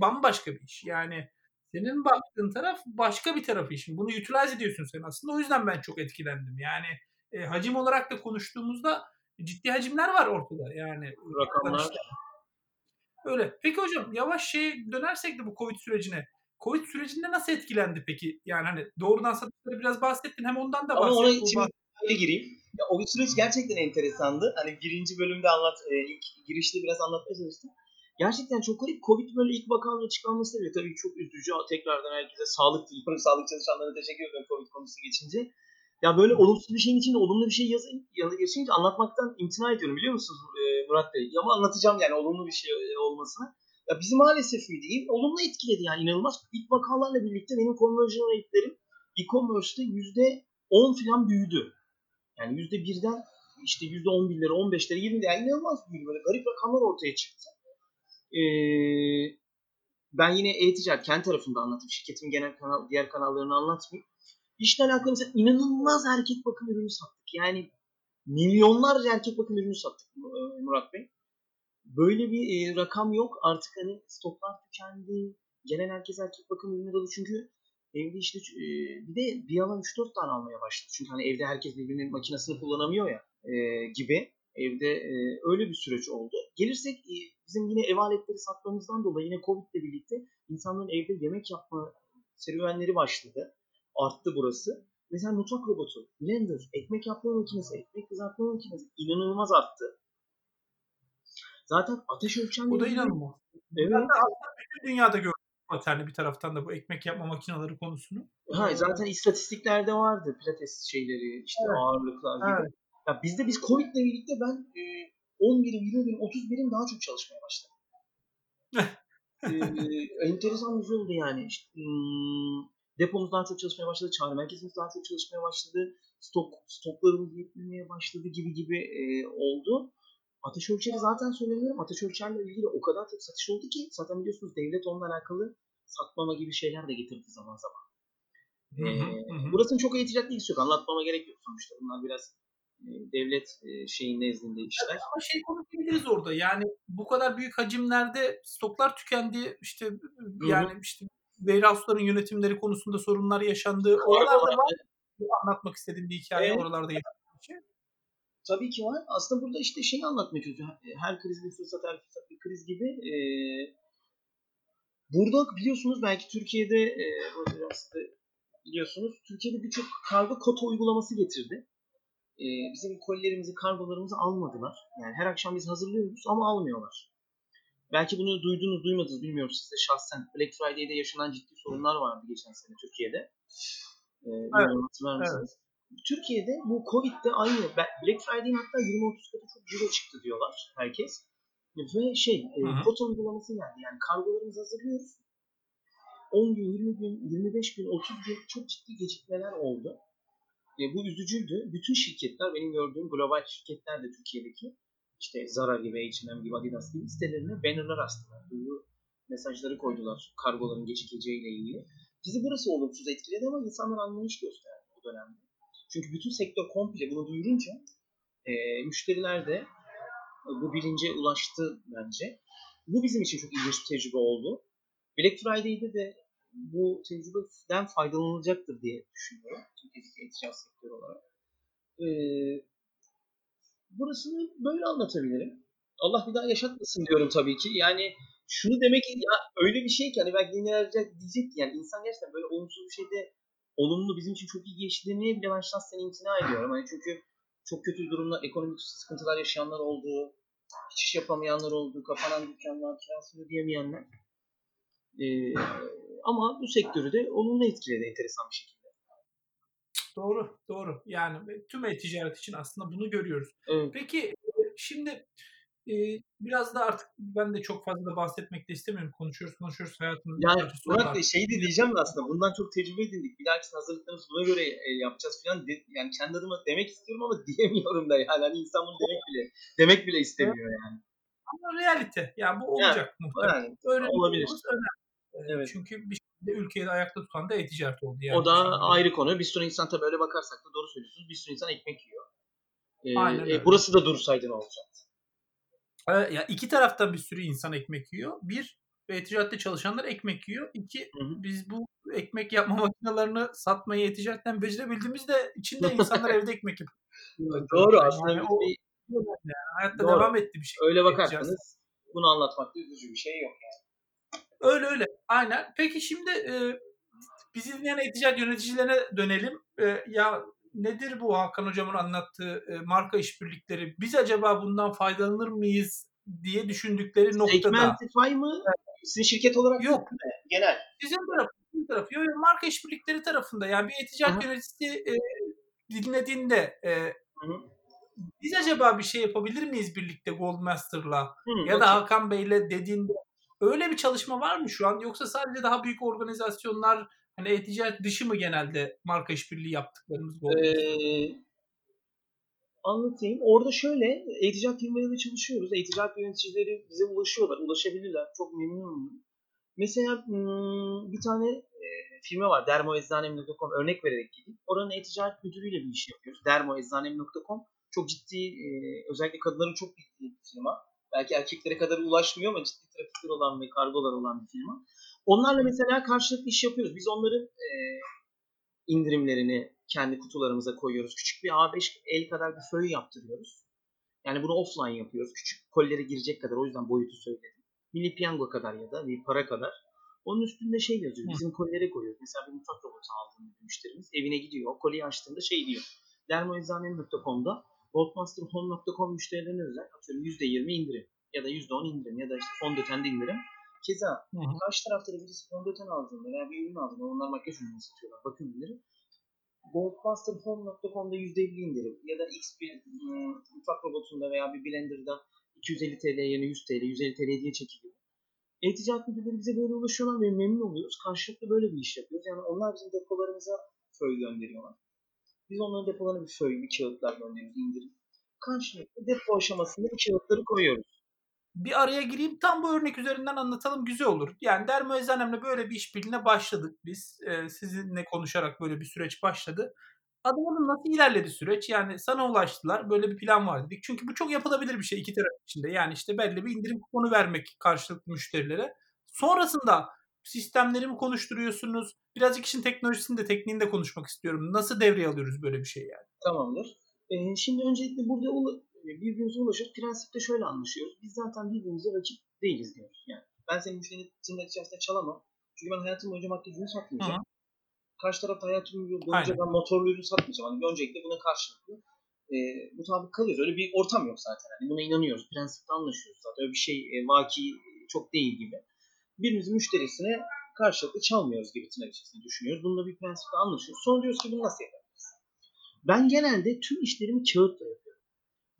bambaşka bir iş. Yani senin baktığın taraf başka bir tarafı işin. Bunu utilize ediyorsun sen aslında. O yüzden ben çok etkilendim. Yani e, hacim olarak da konuştuğumuzda ciddi hacimler var ortada. Yani Rakamlar. işte. Öyle. Peki hocam yavaş şeye dönersek de bu Covid sürecine. Covid sürecinde nasıl etkilendi peki? Yani hani doğrudan satışları biraz bahsettin. Hem ondan da Ama bahset. ona şimdi öyle gireyim. Ya, o süreç gerçekten enteresandı. Hani birinci bölümde anlat, e, ilk girişte biraz anlatmaya çalıştım. Gerçekten çok garip. Covid böyle ilk vakaların açıklanması tabii, tabii çok üzücü. Tekrardan herkese sağlık diliyorum. Sağlık çalışanlarına teşekkür ederim Covid konusu geçince. Ya böyle olumsuz bir şeyin içinde olumlu bir şey yazın, yanı geçince anlatmaktan imtina ediyorum biliyor musunuz e, Murat Bey? Ama anlatacağım yani olumlu bir şey e, olmasını. Ya bizi maalesef mi diyeyim olumlu etkiledi yani inanılmaz. İlk vakalarla birlikte benim conversion rate'lerim e-commerce'te %10 falan büyüdü. Yani %1'den işte %11'lere, 15'lere, 20'lere yani inanılmaz büyüdü. Böyle garip rakamlar ortaya çıktı. Ee, ben yine e-ticaret kendi tarafında anlatayım. Şirketimin genel kanal, diğer kanallarını anlatmayayım. İşle alakalı mesela inanılmaz erkek bakım ürünü sattık. Yani milyonlarca erkek bakım ürünü sattık e, Murat Bey. Böyle bir e, rakam yok. Artık hani stoklar tükendi. Gelen herkes erkek bakım ürünü dolu. Çünkü evde işte e, bir de bir yalan 3-4 tane almaya başladı. Çünkü hani evde herkes birbirinin makinesini kullanamıyor ya e, gibi. Evde e, öyle bir süreç oldu. Gelirsek e, bizim yine ev aletleri satmamızdan dolayı yine Covid ile birlikte insanların evde yemek yapma serüvenleri başladı. Arttı burası. Mesela mutfak robotu, blender, ekmek yapma makinesi, ekmek kızartma makinesi inanılmaz arttı. Zaten ateş ölçenleri... Bu da inanılmaz. Evet. Ben de aslında bütün dünyada gördüm paterni bir taraftan da bu ekmek yapma makineleri konusunu. Ha, zaten istatistiklerde vardı pilates şeyleri, işte Evet. ağırlıklar gibi. Evet. Ya bizde biz Covid'le birlikte ben e, 10 birim, 20 birim, 30 birim daha çok çalışmaya başladım. e, enteresan bir şey oldu yani. İşte, hmm, depomuz daha çok çalışmaya başladı, çağrı merkezimiz daha çok çalışmaya başladı, stok stoklarımız yetmemeye başladı gibi gibi e, oldu. Ateş ölçeri zaten söylemiyorum. Ateş ölçerle ilgili o kadar çok satış oldu ki zaten biliyorsunuz devlet onunla alakalı saklama gibi şeyler de getirdi zaman zaman. Hı hı. Burasının çok eğitilecek ilgisi yok. Anlatmama gerek yok sonuçta. Bunlar biraz devlet şeyin nezdinde işler. Evet, ama şey konuşabiliriz orada. Yani bu kadar büyük hacimlerde stoklar tükendi. İşte yani işte warehouse'ların yönetimleri konusunda sorunlar yaşandı. Oralarda var anlatmak istediğim bir hikaye Evet. oralarda şey. Tabii ki var. Aslında burada işte şeyi anlatmaya çalışıyorum. Her kriz bir fırsat, her fırsat bir kriz gibi. E, burada biliyorsunuz belki Türkiye'de e, biliyorsunuz Türkiye'de birçok kargo kota uygulaması getirdi. E, bizim kolilerimizi, kargolarımızı almadılar. Yani her akşam biz hazırlıyoruz ama almıyorlar. Belki bunu duydunuz, duymadınız bilmiyorum siz de şahsen. Black Friday'de yaşanan ciddi sorunlar vardı geçen sene Türkiye'de. E, hatırlar mısınız? Türkiye'de bu Covid'de aynı Black Friday'in hatta 20-30 katı çok ciro çıktı diyorlar herkes. Ve şey, e, kota uygulaması geldi. Yani kargolarımızı hazırlıyoruz. 10 gün, 20 gün, 25 gün, 30 gün çok ciddi gecikmeler oldu. E, bu üzücüydü. Bütün şirketler, benim gördüğüm global şirketler de Türkiye'deki işte Zara gibi, H&M gibi, Adidas gibi sitelerine bannerlar astılar. Duyuru mesajları koydular kargoların gecikeceğiyle ilgili. bizi burası olumsuz etkiledi ama insanlar anlayış gösterdi o dönemde. Çünkü bütün sektör komple bunu duyurunca e, müşteriler de bu bilince ulaştı bence. Bu bizim için çok ilginç bir tecrübe oldu. Black Friday'de de bu tecrübeden faydalanacaktır diye düşünüyorum. Türkiye'deki e-ticaret sektörü olarak. Burasını böyle anlatabilirim. Allah bir daha yaşatmasın diyorum tabii ki. Yani şunu demek ya öyle bir şey ki hani belki dinleyenler diyecek ki yani insan gerçekten böyle olumsuz bir şeyde olumlu bizim için çok iyi geçti demeye bile ben şahsen imtina ediyorum. Hani çünkü çok kötü durumlar, ekonomik sıkıntılar yaşayanlar oldu, hiç iş yapamayanlar oldu, kapanan dükkanlar, kirasını ödeyemeyenler. Ee, ama bu sektörü de olumlu etkiledi enteresan bir şekilde. Doğru, doğru. Yani tüm e-ticaret için aslında bunu görüyoruz. Evet. Peki şimdi e, biraz da artık ben de çok fazla da bahsetmek de istemiyorum. Konuşuyoruz, konuşuyoruz hayatımız. Yani Murat Bey şey de diyeceğim de aslında bundan çok tecrübe edindik. Bir dahaki hazırlıklarımızı buna göre e, yapacağız falan. De, yani kendi adıma demek istiyorum ama diyemiyorum da yani. Hani insan bunu demek bile demek bile istemiyor yani. Ama realite. Yani bu olacak yani, muhtemelen. Yani, olabilir. Önemli. Evet. Çünkü bir şekilde ülkeyi de ayakta tutan da e-ticaret oldu. Yani o da ayrı konu. Bir sürü insan tabii öyle bakarsak da doğru söylüyorsunuz. Bir sürü insan ekmek yiyor. Ee, Aynen öyle. E, burası da dursaydı ne olacaktı? Ee, ya iki taraftan bir sürü insan ekmek yiyor. Bir, e-ticarette çalışanlar ekmek yiyor. İki, hı hı. biz bu ekmek yapma makinelerini satmayı e-ticaretten becerebildiğimizde içinde insanlar evde ekmek yapıyor. Doğru aslında yani o, bir... yani hayatta Doğru. devam etti bir şey. Öyle bakarsanız bunu anlatmakta üzücü bir şey yok yani. Öyle öyle. Aynen. Peki şimdi e, bizi dinleyen e-ticaret yöneticilerine dönelim. E, ya nedir bu Hakan Hocam'ın anlattığı e, marka işbirlikleri? Biz acaba bundan faydalanır mıyız diye düşündükleri noktada. Segmentify mı? Sizin şirket olarak yok. Mi? Genel. Bizim tarafı, bizim tarafı. Yok, marka işbirlikleri tarafında. Yani bir e-ticaret yöneticisi e, dinlediğinde e, Hı-hı. biz acaba bir şey yapabilir miyiz birlikte Goldmaster'la? Hı, ya okay. da Hakan Bey'le dediğinde öyle bir çalışma var mı şu an? Yoksa sadece daha büyük organizasyonlar hani e-ticaret dışı mı genelde marka işbirliği yaptıklarımız Ee, anlatayım. Orada şöyle e-ticaret firmalarıyla çalışıyoruz. E-ticaret yöneticileri bize ulaşıyorlar. Ulaşabilirler. Çok memnunum. Mesela bir tane firma var. dermoeczanem.com örnek vererek gideyim. Oranın e-ticaret müdürüyle bir iş yapıyoruz. dermoeczanem.com çok ciddi özellikle kadınların çok bildiği bir firma. Belki erkeklere kadar ulaşmıyor ama ciddi trafikler olan ve kargolar olan bir firma. Onlarla mesela karşılıklı iş yapıyoruz. Biz onların e, indirimlerini kendi kutularımıza koyuyoruz. Küçük bir A5 el kadar bir föy yaptırıyoruz. Yani bunu offline yapıyoruz. Küçük kollere girecek kadar o yüzden boyutu söyledim. Mini piyango kadar ya da bir para kadar. Onun üstünde şey yazıyor. Bizim kollere koyuyoruz. Mesela bir mutfak robotu aldığında müşterimiz evine gidiyor. Koliyi açtığında şey diyor. Dermoeczanem.com'da Goldmasterhome.com müşterilerine özel atıyorum %20 indirim ya da %10 indirim ya da işte fondötende indirim. Keza Hı-hı. karşı tarafta da birisi fondöten aldığında veya bir ürün aldığında onlar makyaj ürünü satıyorlar. Bakın ürünleri. Goldmasterhome.com'da %50 indirim ya da X bir ıı, mutfak robotunda veya bir blenderda 250 TL yerine 100 TL, 150 TL diye çekiliyor. E-ticaret müdürleri bize böyle ulaşıyorlar ve memnun oluyoruz. Karşılıklı böyle bir iş yapıyoruz. Yani onlar bizim depolarımıza föy gönderiyorlar. Biz onların depolarına bir föy, bir kağıtlar gönderiyoruz, indirim. Karşılıklı depo aşamasında bir kağıtları koyuyoruz bir araya gireyim. Tam bu örnek üzerinden anlatalım güzel olur. Yani Dermo Eczanem'le böyle bir işbirliğine başladık biz. Ee, sizinle konuşarak böyle bir süreç başladı. Adamın nasıl ilerledi süreç? Yani sana ulaştılar. Böyle bir plan var dedik. Çünkü bu çok yapılabilir bir şey iki taraf içinde. Yani işte belli bir indirim kuponu vermek karşılıklı müşterilere. Sonrasında sistemleri mi konuşturuyorsunuz? Birazcık işin teknolojisini de tekniğini de konuşmak istiyorum. Nasıl devreye alıyoruz böyle bir şey yani? Tamamdır. Ee, şimdi öncelikle burada birbirimize ulaşıp prensipte şöyle anlaşıyoruz. Biz zaten birbirimize rakip değiliz diyoruz. Yani ben senin müşterinin tırnak içerisinde çalamam. Çünkü ben hayatım boyunca makyaj ürünü satmayacağım. Hı. Karşı tarafta hayatım boyunca ben motorlu ürün satmayacağım. Hani öncelikle buna karşılıklı e, mutabık kalıyoruz. Öyle bir ortam yok zaten. Yani buna inanıyoruz. Prensipte anlaşıyoruz zaten. Öyle bir şey e, vaki çok değil gibi. Birimizin müşterisine karşılıklı çalmıyoruz gibi tırnak içerisinde düşünüyoruz. Bununla bir prensipte anlaşıyoruz. Sonra diyoruz ki bunu nasıl yapabiliriz? Ben genelde tüm işlerimi kağıtla yapıyorum.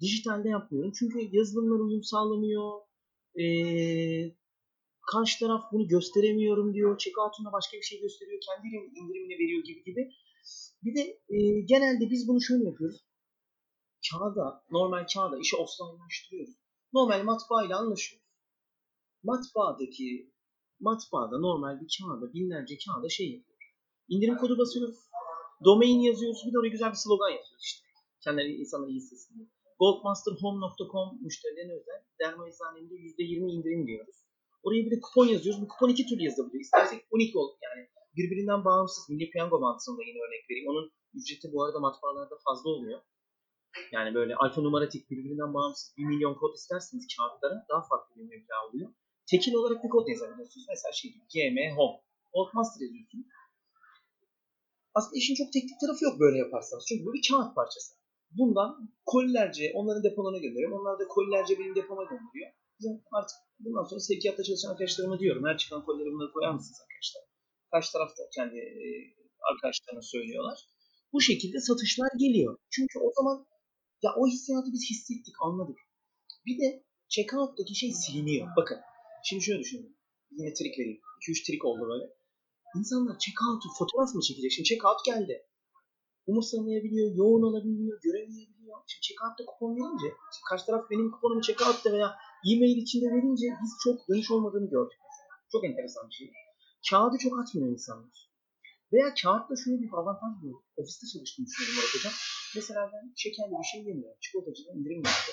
Dijitalde yapmıyorum. Çünkü yazılımlar uyum sağlamıyor. Ee, karşı taraf bunu gösteremiyorum diyor. Checkout'unda başka bir şey gösteriyor. Kendi indirimini veriyor gibi gibi. Bir de e, genelde biz bunu şöyle yapıyoruz. Kağıda, normal kağıda işi offline'laştırıyoruz. Normal matbaa ile anlaşıyoruz. Matbaadaki matbaada normal bir kağıda binlerce kağıda şey yapıyor. İndirim kodu basıyoruz. Domain yazıyoruz. Bir de oraya güzel bir slogan yazıyoruz işte. Kendileri insanlar iyi diye. Goldmasterhome.com müşterilerine özel derma eczanemde %20 indirim diyoruz. Oraya bir de kupon yazıyoruz. Bu kupon iki türlü yazabiliyor. İstersek 12 ol yani birbirinden bağımsız. Milli Piyango Bankası'nda yine örnek vereyim. Onun ücreti bu arada matbaalarda fazla oluyor. Yani böyle alfanumeratik birbirinden bağımsız 1 milyon kod isterseniz kağıtlara daha farklı bir meblağ oluyor. Tekil olarak bir kod yazabiliyorsunuz. Mesela şey gibi GM Home. Oldmaster yazıyorsunuz. Aslında işin çok teknik tarafı yok böyle yaparsanız. Çünkü bu bir kağıt parçası. Bundan kolilerce onların depolarına gönderiyorum. Onlar da kolilerce benim depoma gönderiyor. Bizim artık bundan sonra sevkiyatta çalışan arkadaşlarıma diyorum. Her çıkan kolileri bunları koyar mısınız arkadaşlar? Karşı tarafta kendi e, arkadaşlarına söylüyorlar. Bu şekilde satışlar geliyor. Çünkü o zaman ya o hissiyatı biz hissettik, anladık. Bir de checkout'taki şey siliniyor. Bakın şimdi şöyle düşünün. Yine trik vereyim. 2-3 trik oldu böyle. İnsanlar checkout'u fotoğraf mı çekecek? Şimdi checkout geldi. Umursamayabiliyor, yoğun olabiliyor, göremeyebiliyor. Şimdi checkout'ta kupon verince, şimdi karşı taraf benim kuponumu checkout'ta veya e-mail içinde verince biz çok dönüş olmadığını gördük. Çok enteresan bir şey. Kağıdı çok atmıyor insanlar. Veya kağıtla şöyle bir avantaj var. Ofiste çalıştığını düşünüyorum Murat Hocam. Mesela ben şekerli bir şey yemiyorum. Çikolatacıda indirim vardı.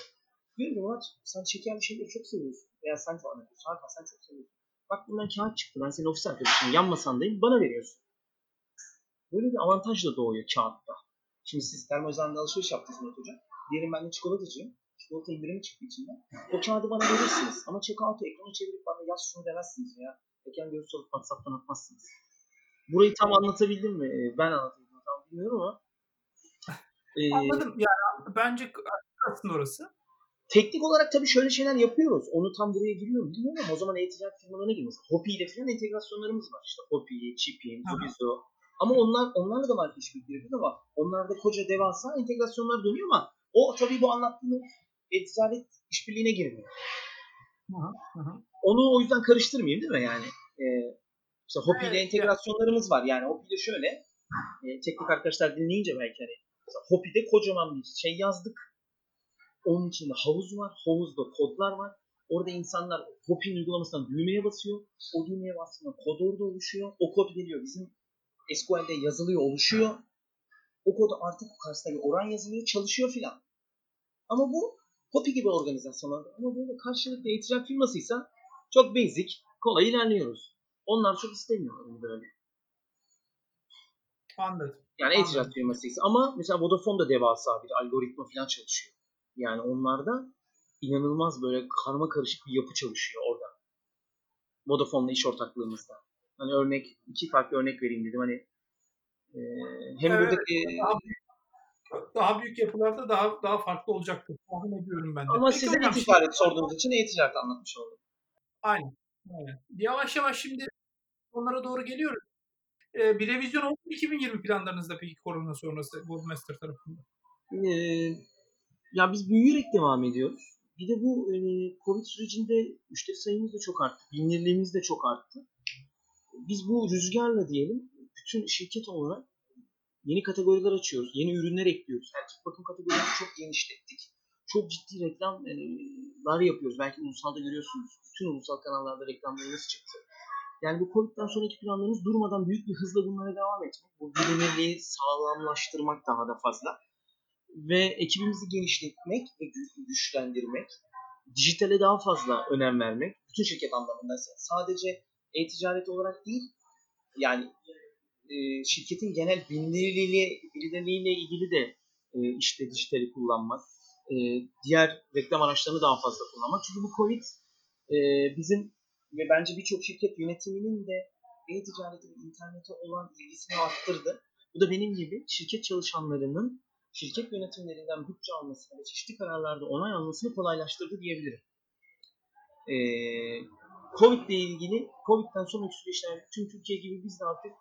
Diyorum ki Murat sen şekerli şeyleri çok seviyorsun. Veya sen çok anlatıyorsun. Hakan sen çok seviyorsun. Bak bundan kağıt çıktı. Ben senin ofis arkadaşım. Yan masandayım. Bana veriyorsun. Böyle bir avantaj da doğuyor kağıtta. Şimdi siz termozanda alışveriş yaptınız Murat Hocam. Diyelim ben de çikolatacıyım. Çikolata indirimi çıktı içinden. O kağıdı bana verirsiniz. Ama checkout'u ekranı çevirip bana yaz şunu demezsiniz ya. Ekran görüntüsü alıp WhatsApp'tan atmazsınız. Burayı tam anlatabildim mi? Ee, Ben anlatabildim? Tam bilmiyorum ama. Ee, Anladım. Yani bence aslında orası. Teknik olarak tabii şöyle şeyler yapıyoruz. Onu tam buraya giriyor mu bilmiyorum ama o zaman e-ticaret firmalarına girmez. Hopi ile falan entegrasyonlarımız var. İşte Hopi, Chipin, Aha. Zubizo. Ama onlar onlarla da işbirliği yapıyoruz ama onlarda koca devasa entegrasyonlar dönüyor ama o tabii bu anlattığım e-ticaret işbirliğine girmiyor. Hı hı. Onu o yüzden karıştırmayayım değil mi yani? Ee, işte Hopi ile Evet, entegrasyonlarımız var. Yani Hopi ile şöyle e, teknik arkadaşlar dinleyince belki hani Hopi'de kocaman bir şey yazdık. Onun içinde havuz var. Havuzda kodlar var. Orada insanlar Hopi'nin uygulamasından düğmeye basıyor. O düğmeye bastığında kod orada oluşuyor. O kod geliyor bizim SQL'de yazılıyor, oluşuyor. O kodu artık karşısında bir oran yazılıyor, çalışıyor filan. Ama bu Hopi gibi organizasyonlar. Ama böyle karşılıklı e-ticaret firmasıysa çok basic, kolay ilerliyoruz. Onlar çok istemiyorlar bunu böyle. Anladım. Yani e-ticaret firmasıysa. Ama mesela Vodafone da devasa bir algoritma falan çalışıyor. Yani onlarda inanılmaz böyle karma karışık bir yapı çalışıyor orada. Vodafone'la iş ortaklığımızda. Hani örnek, iki farklı örnek vereyim dedim. Hani e, hem Evet, buradaki Daha büyük, daha büyük yapılarda daha daha farklı olacaktır. Tahmin ediyorum ben de. ama Peki size hocam, e-ticaret sorduğunuz için e-ticaret anlatmış oldum. Aynen. Aynen. Yavaş yavaş şimdi onlara doğru geliyoruz. Ee, bir revizyon oldu mu 2020 planlarınızda peki korona sonrası Goldmaster tarafında? Ee, ya biz büyüyerek devam ediyoruz. Bir de bu e, Covid sürecinde müşteri sayımız da çok arttı. Bilinirliğimiz de çok arttı. Biz bu rüzgarla diyelim bütün şirket olarak yeni kategoriler açıyoruz. Yeni ürünler ekliyoruz. Erkek bakım kategorilerini çok genişlettik. Çok ciddi reklamlar yapıyoruz. Belki ulusalda görüyorsunuz. Bütün ulusal kanallarda reklamlarımız çıktı. Yani bu Covid'den sonraki planlarımız durmadan büyük bir hızla bunlara devam etmek. Bu bilinirliği sağlamlaştırmak daha da fazla. Ve ekibimizi genişletmek ve gü- güçlendirmek. Dijitale daha fazla önem vermek. Bütün şirket anlamında. Sadece e-ticaret olarak değil. Yani e, şirketin genel bilinirliğiyle, bilinirliğiyle ilgili de e, işte dijitali kullanmak. E, diğer reklam araçlarını daha fazla kullanmak. Çünkü bu Covid e, bizim ve bence birçok şirket yönetiminin de e-ticarete internete olan ilgisini arttırdı. Bu da benim gibi şirket çalışanlarının şirket yönetimlerinden bütçe almasını ve çeşitli kararlarda onay almasını kolaylaştırdı diyebilirim. Ee, Covid ile ilgili, Covid'den sonraki süreçler tüm Türkiye gibi biz de artık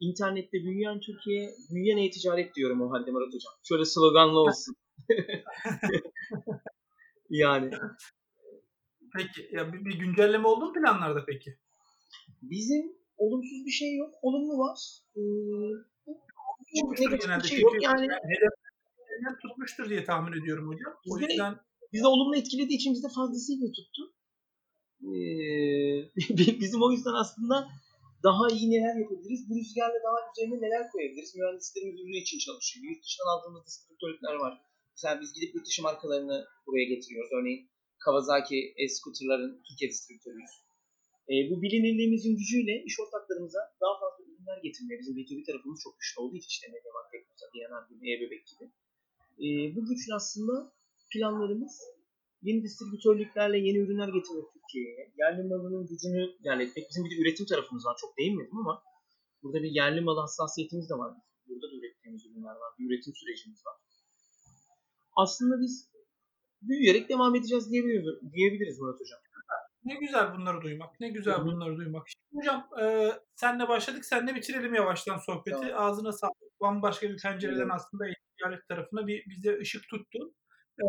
internette büyüyen Türkiye, büyüyen e-ticaret diyorum o halde Murat Hocam. Şöyle sloganlı olsun. yani Peki ya bir, bir güncelleme oldu mu planlarda peki? Bizim olumsuz bir şey yok. Olumlu var. Ee, çok Olmuştur negatif genelde bir şey çünkü yok. Yani hedef tutmuştur diye tahmin ediyorum hocam. O yüzden bizi olumlu etkilediği için bizde fazlasıyla tuttu. Ee, bizim o yüzden aslında daha iyi neler yapabiliriz? Bu rüzgarla daha üzerine neler koyabiliriz? Mühendislerimiz ürün için çalışıyor. Yurt dışından aldığımız distribütörlükler var. Mesela biz gidip yurt dışı markalarını buraya getiriyoruz. Örneğin Kawasaki e-scooter'ların Türkiye distribütörüyüz. E, bu bilinirliğimizin gücüyle iş ortaklarımıza daha fazla ürünler getirmeye, bizim B2B tarafımız çok güçlü olduğu için işte Mediamarkt, Teknosa, D&R gibi, E-Bebek gibi. E, bu güçlü aslında planlarımız yeni distribütörlüklerle yeni ürünler getirmek Türkiye'ye. Yerli malının gücünü ilerletmek. Bizim bir de üretim tarafımız var. Çok değinmedim ama burada bir yerli mal hassasiyetimiz de var. Burada da ürettiğimiz ürünler var. Bir üretim sürecimiz var. Aslında biz büyüyerek devam edeceğiz diyebiliriz, diyebiliriz Murat Hocam. Ne güzel bunları duymak. Ne güzel Hı-hı. bunları duymak. Şimdi hocam e, senle başladık. Senle bitirelim yavaştan sohbeti. Tamam. Ağzına sağlık. Bambaşka bir pencereden evet. aslında ticaret tarafına bir bize ışık tuttu. E,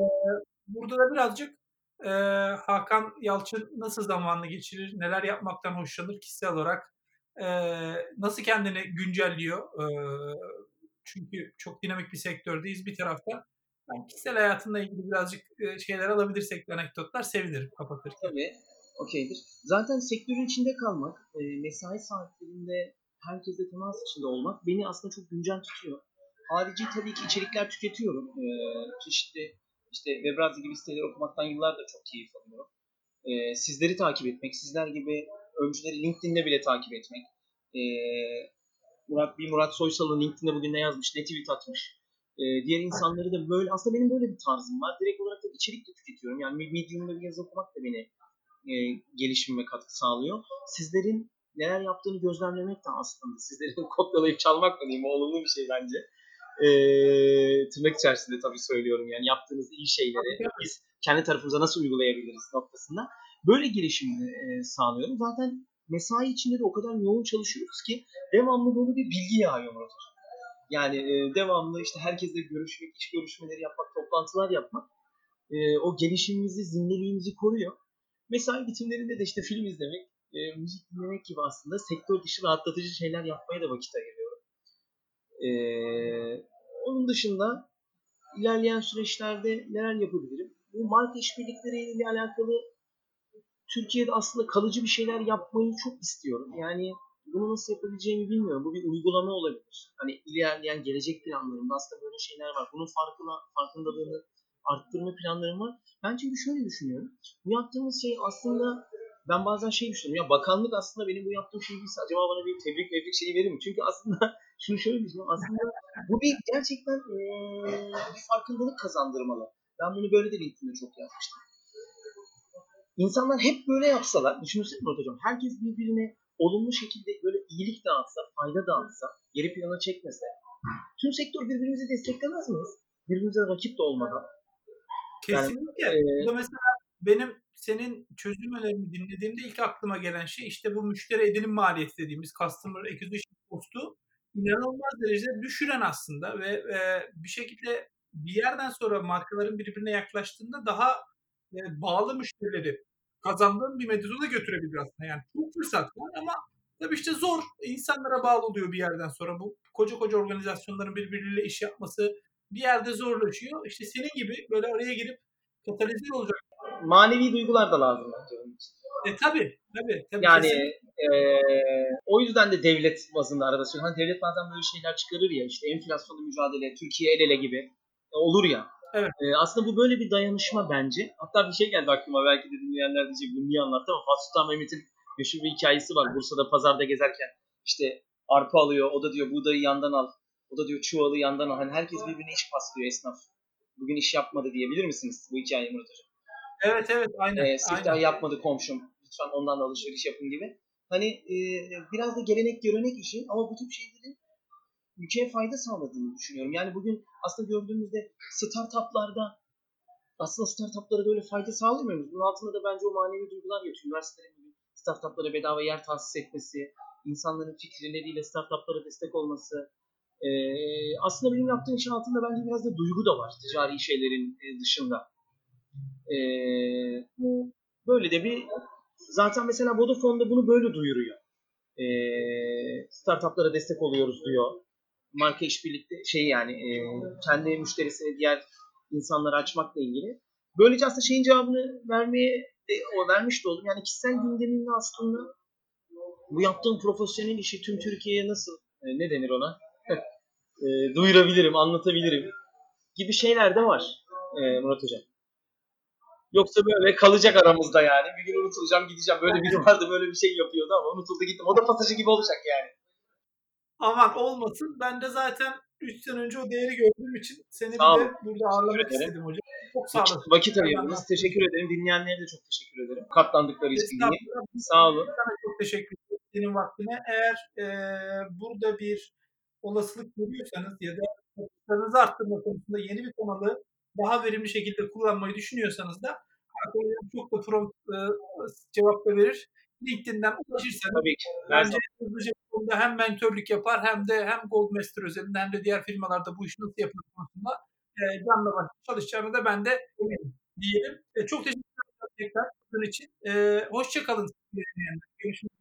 burada da birazcık e, Hakan Yalçın nasıl zamanını geçirir? Neler yapmaktan hoşlanır kişisel olarak? E, nasıl kendini güncelliyor? E, çünkü çok dinamik bir sektördeyiz bir taraftan. Yani kişisel hayatınla ilgili birazcık şeyler alabilirsek, anekdotlar sevinirim kapatırken. Tabii okeydir. Zaten sektörün içinde kalmak, e, mesai saatlerinde herkesle temas içinde olmak beni aslında çok güncel tutuyor. Harici tabii ki içerikler tüketiyorum. E, çeşitli işte Webrazi gibi siteleri okumaktan yıllardır çok keyif alıyorum. E, sizleri takip etmek, sizler gibi öncüleri LinkedIn'de bile takip etmek. Murat bir Murat Soysal'ın LinkedIn'de bugün ne yazmış, ne tweet atmış. diğer insanları da böyle, aslında benim böyle bir tarzım var. Direkt olarak da içerik de tüketiyorum. Yani Medium'da bir yazı okumak da beni e, gelişimime katkı sağlıyor. Sizlerin neler yaptığını gözlemlemek de aslında sizleri kopyalayıp çalmak da diyeyim olumlu bir şey bence. E, tırnak içerisinde tabii söylüyorum yani yaptığınız iyi şeyleri biz kendi tarafımıza nasıl uygulayabiliriz noktasında. Böyle gelişimini e, sağlıyorum. Zaten mesai içinde de o kadar yoğun çalışıyoruz ki devamlı böyle bir bilgi yağıyor Murat Hocam. Yani e, devamlı işte herkesle görüşmek, iş görüşmeleri yapmak, toplantılar yapmak e, o gelişimimizi, zindeliğimizi koruyor. Mesai bitimlerinde de işte film izlemek, e, müzik dinlemek gibi aslında sektör dışı rahatlatıcı şeyler yapmaya da vakit ayırıyorum. E, onun dışında ilerleyen süreçlerde neler yapabilirim? Bu marka işbirlikleriyle alakalı Türkiye'de aslında kalıcı bir şeyler yapmayı çok istiyorum. Yani bunu nasıl yapabileceğimi bilmiyorum. Bu bir uygulama olabilir. Hani ilerleyen gelecek planlarımda aslında böyle şeyler var. Bunun farkına, farkındalığını arttırma planlarım var. Ben çünkü şöyle düşünüyorum. Bu yaptığımız şey aslında ben bazen şey düşünüyorum. Ya bakanlık aslında benim bu yaptığım şey değilse acaba bana bir tebrik mebrik şeyi verir mi? Çünkü aslında şunu şöyle düşünüyorum. Aslında bu bir gerçekten ee, bir farkındalık kazandırmalı. Ben bunu böyle de LinkedIn'de çok yazmıştım. İnsanlar hep böyle yapsalar, düşünsene Murat Hocam, herkes birbirine olumlu şekilde böyle iyilik dağıtsa, fayda dağıtsa, geri plana çekmese, tüm sektör birbirimizi desteklemez miyiz? Birbirimize rakip de olmadan. Kesinlikle. Yani, e, mesela benim senin çözüm önerini dinlediğimde ilk aklıma gelen şey işte bu müşteri edinim maliyeti dediğimiz customer acquisition cost'u inanılmaz derecede düşüren aslında ve e, bir şekilde bir yerden sonra markaların birbirine yaklaştığında daha e, bağlı müşterileri kazandığın bir metoda götürebilir aslında. Yani çok fırsat var ama tabii işte zor. insanlara bağlı oluyor bir yerden sonra. Bu koca koca organizasyonların birbiriyle iş yapması bir yerde zorlaşıyor. İşte senin gibi böyle araya girip katalize olacak. Manevi duygular da lazım bence onun için. E tabi tabi. tabi yani e, o yüzden de devlet bazında arada söylüyorum. Hani devlet bazen böyle şeyler çıkarır ya işte enflasyonla mücadele, Türkiye el ele gibi e, olur ya. Evet. E, aslında bu böyle bir dayanışma bence. Hatta bir şey geldi aklıma belki de dinleyenler diyecek bunu niye anlattı ama Fatih Sultan Mehmet'in meşhur bir hikayesi var. Bursa'da pazarda gezerken işte arpa alıyor. O da diyor buğdayı yandan al. O da diyor çuvalı yandan al. Hani herkes birbirine iş paslıyor esnaf. Bugün iş yapmadı diyebilir misiniz bu hikayeyi Murat Hocam? Evet evet aynen. E, siftah yapmadı komşum. Lütfen ondan da alışveriş yapın gibi. Hani e, biraz da gelenek görenek işi ama bu tip şeylerin ülkeye fayda sağladığını düşünüyorum. Yani bugün aslında gördüğümüzde startuplarda aslında startuplara böyle fayda sağlamıyoruz. Bunun altında da bence o manevi duygular yatıyor. Üniversitelerin bugün startuplara bedava yer tahsis etmesi, insanların fikirleriyle startuplara destek olması. Ee, aslında benim yaptığım işin altında bence biraz da duygu da var ticari şeylerin e, dışında. Ee, böyle de bir zaten mesela Vodafone da bunu böyle duyuruyor. Ee, startuplara destek oluyoruz diyor. Marka işbirlikte şey yani e, kendi müşterisini diğer insanlara açmakla ilgili. Böylece aslında şeyin cevabını vermeye de, o vermiş de oldum. Yani kişisel gündemimde aslında bu yaptığım profesyonel işi tüm Türkiye'ye nasıl e, ne denir ona e, duyurabilirim, anlatabilirim gibi şeyler de var e, Murat Hocam. Yoksa böyle kalacak aramızda yani. Bir gün unutulacağım gideceğim. Böyle biri vardı böyle bir şey yapıyordu ama unutuldu gittim. O da pasajı gibi olacak yani. Aman olmasın. Ben de zaten 3 sene önce o değeri gördüğüm için seni bir de olun. burada ağırlamak istedim hocam. Çok sağ Vakit, olasın. vakit ayırdınız. Teşekkür ederim. Dinleyenlere de çok teşekkür ederim. Katlandıkları için. Sağ olun. Sana çok teşekkür ederim senin vaktine. Eğer e, burada bir olasılık görüyorsanız ya da vakitlerinizi arttırma konusunda yeni bir kanalı daha verimli şekilde kullanmayı düşünüyorsanız da arkadaşlarım çok da pro e, cevap da verir. LinkedIn'den ulaşırsanız Tabii ki. Her bence hızlıca bu konuda hem mentörlük yapar hem de hem Goldmaster özelinde hem de diğer firmalarda bu iş nasıl yapılır konusunda e, canla başla çalışacağını da ben de eminim diyelim. E, çok teşekkür ederim tekrar bunun için. E, hoşça kalın. Görüşmek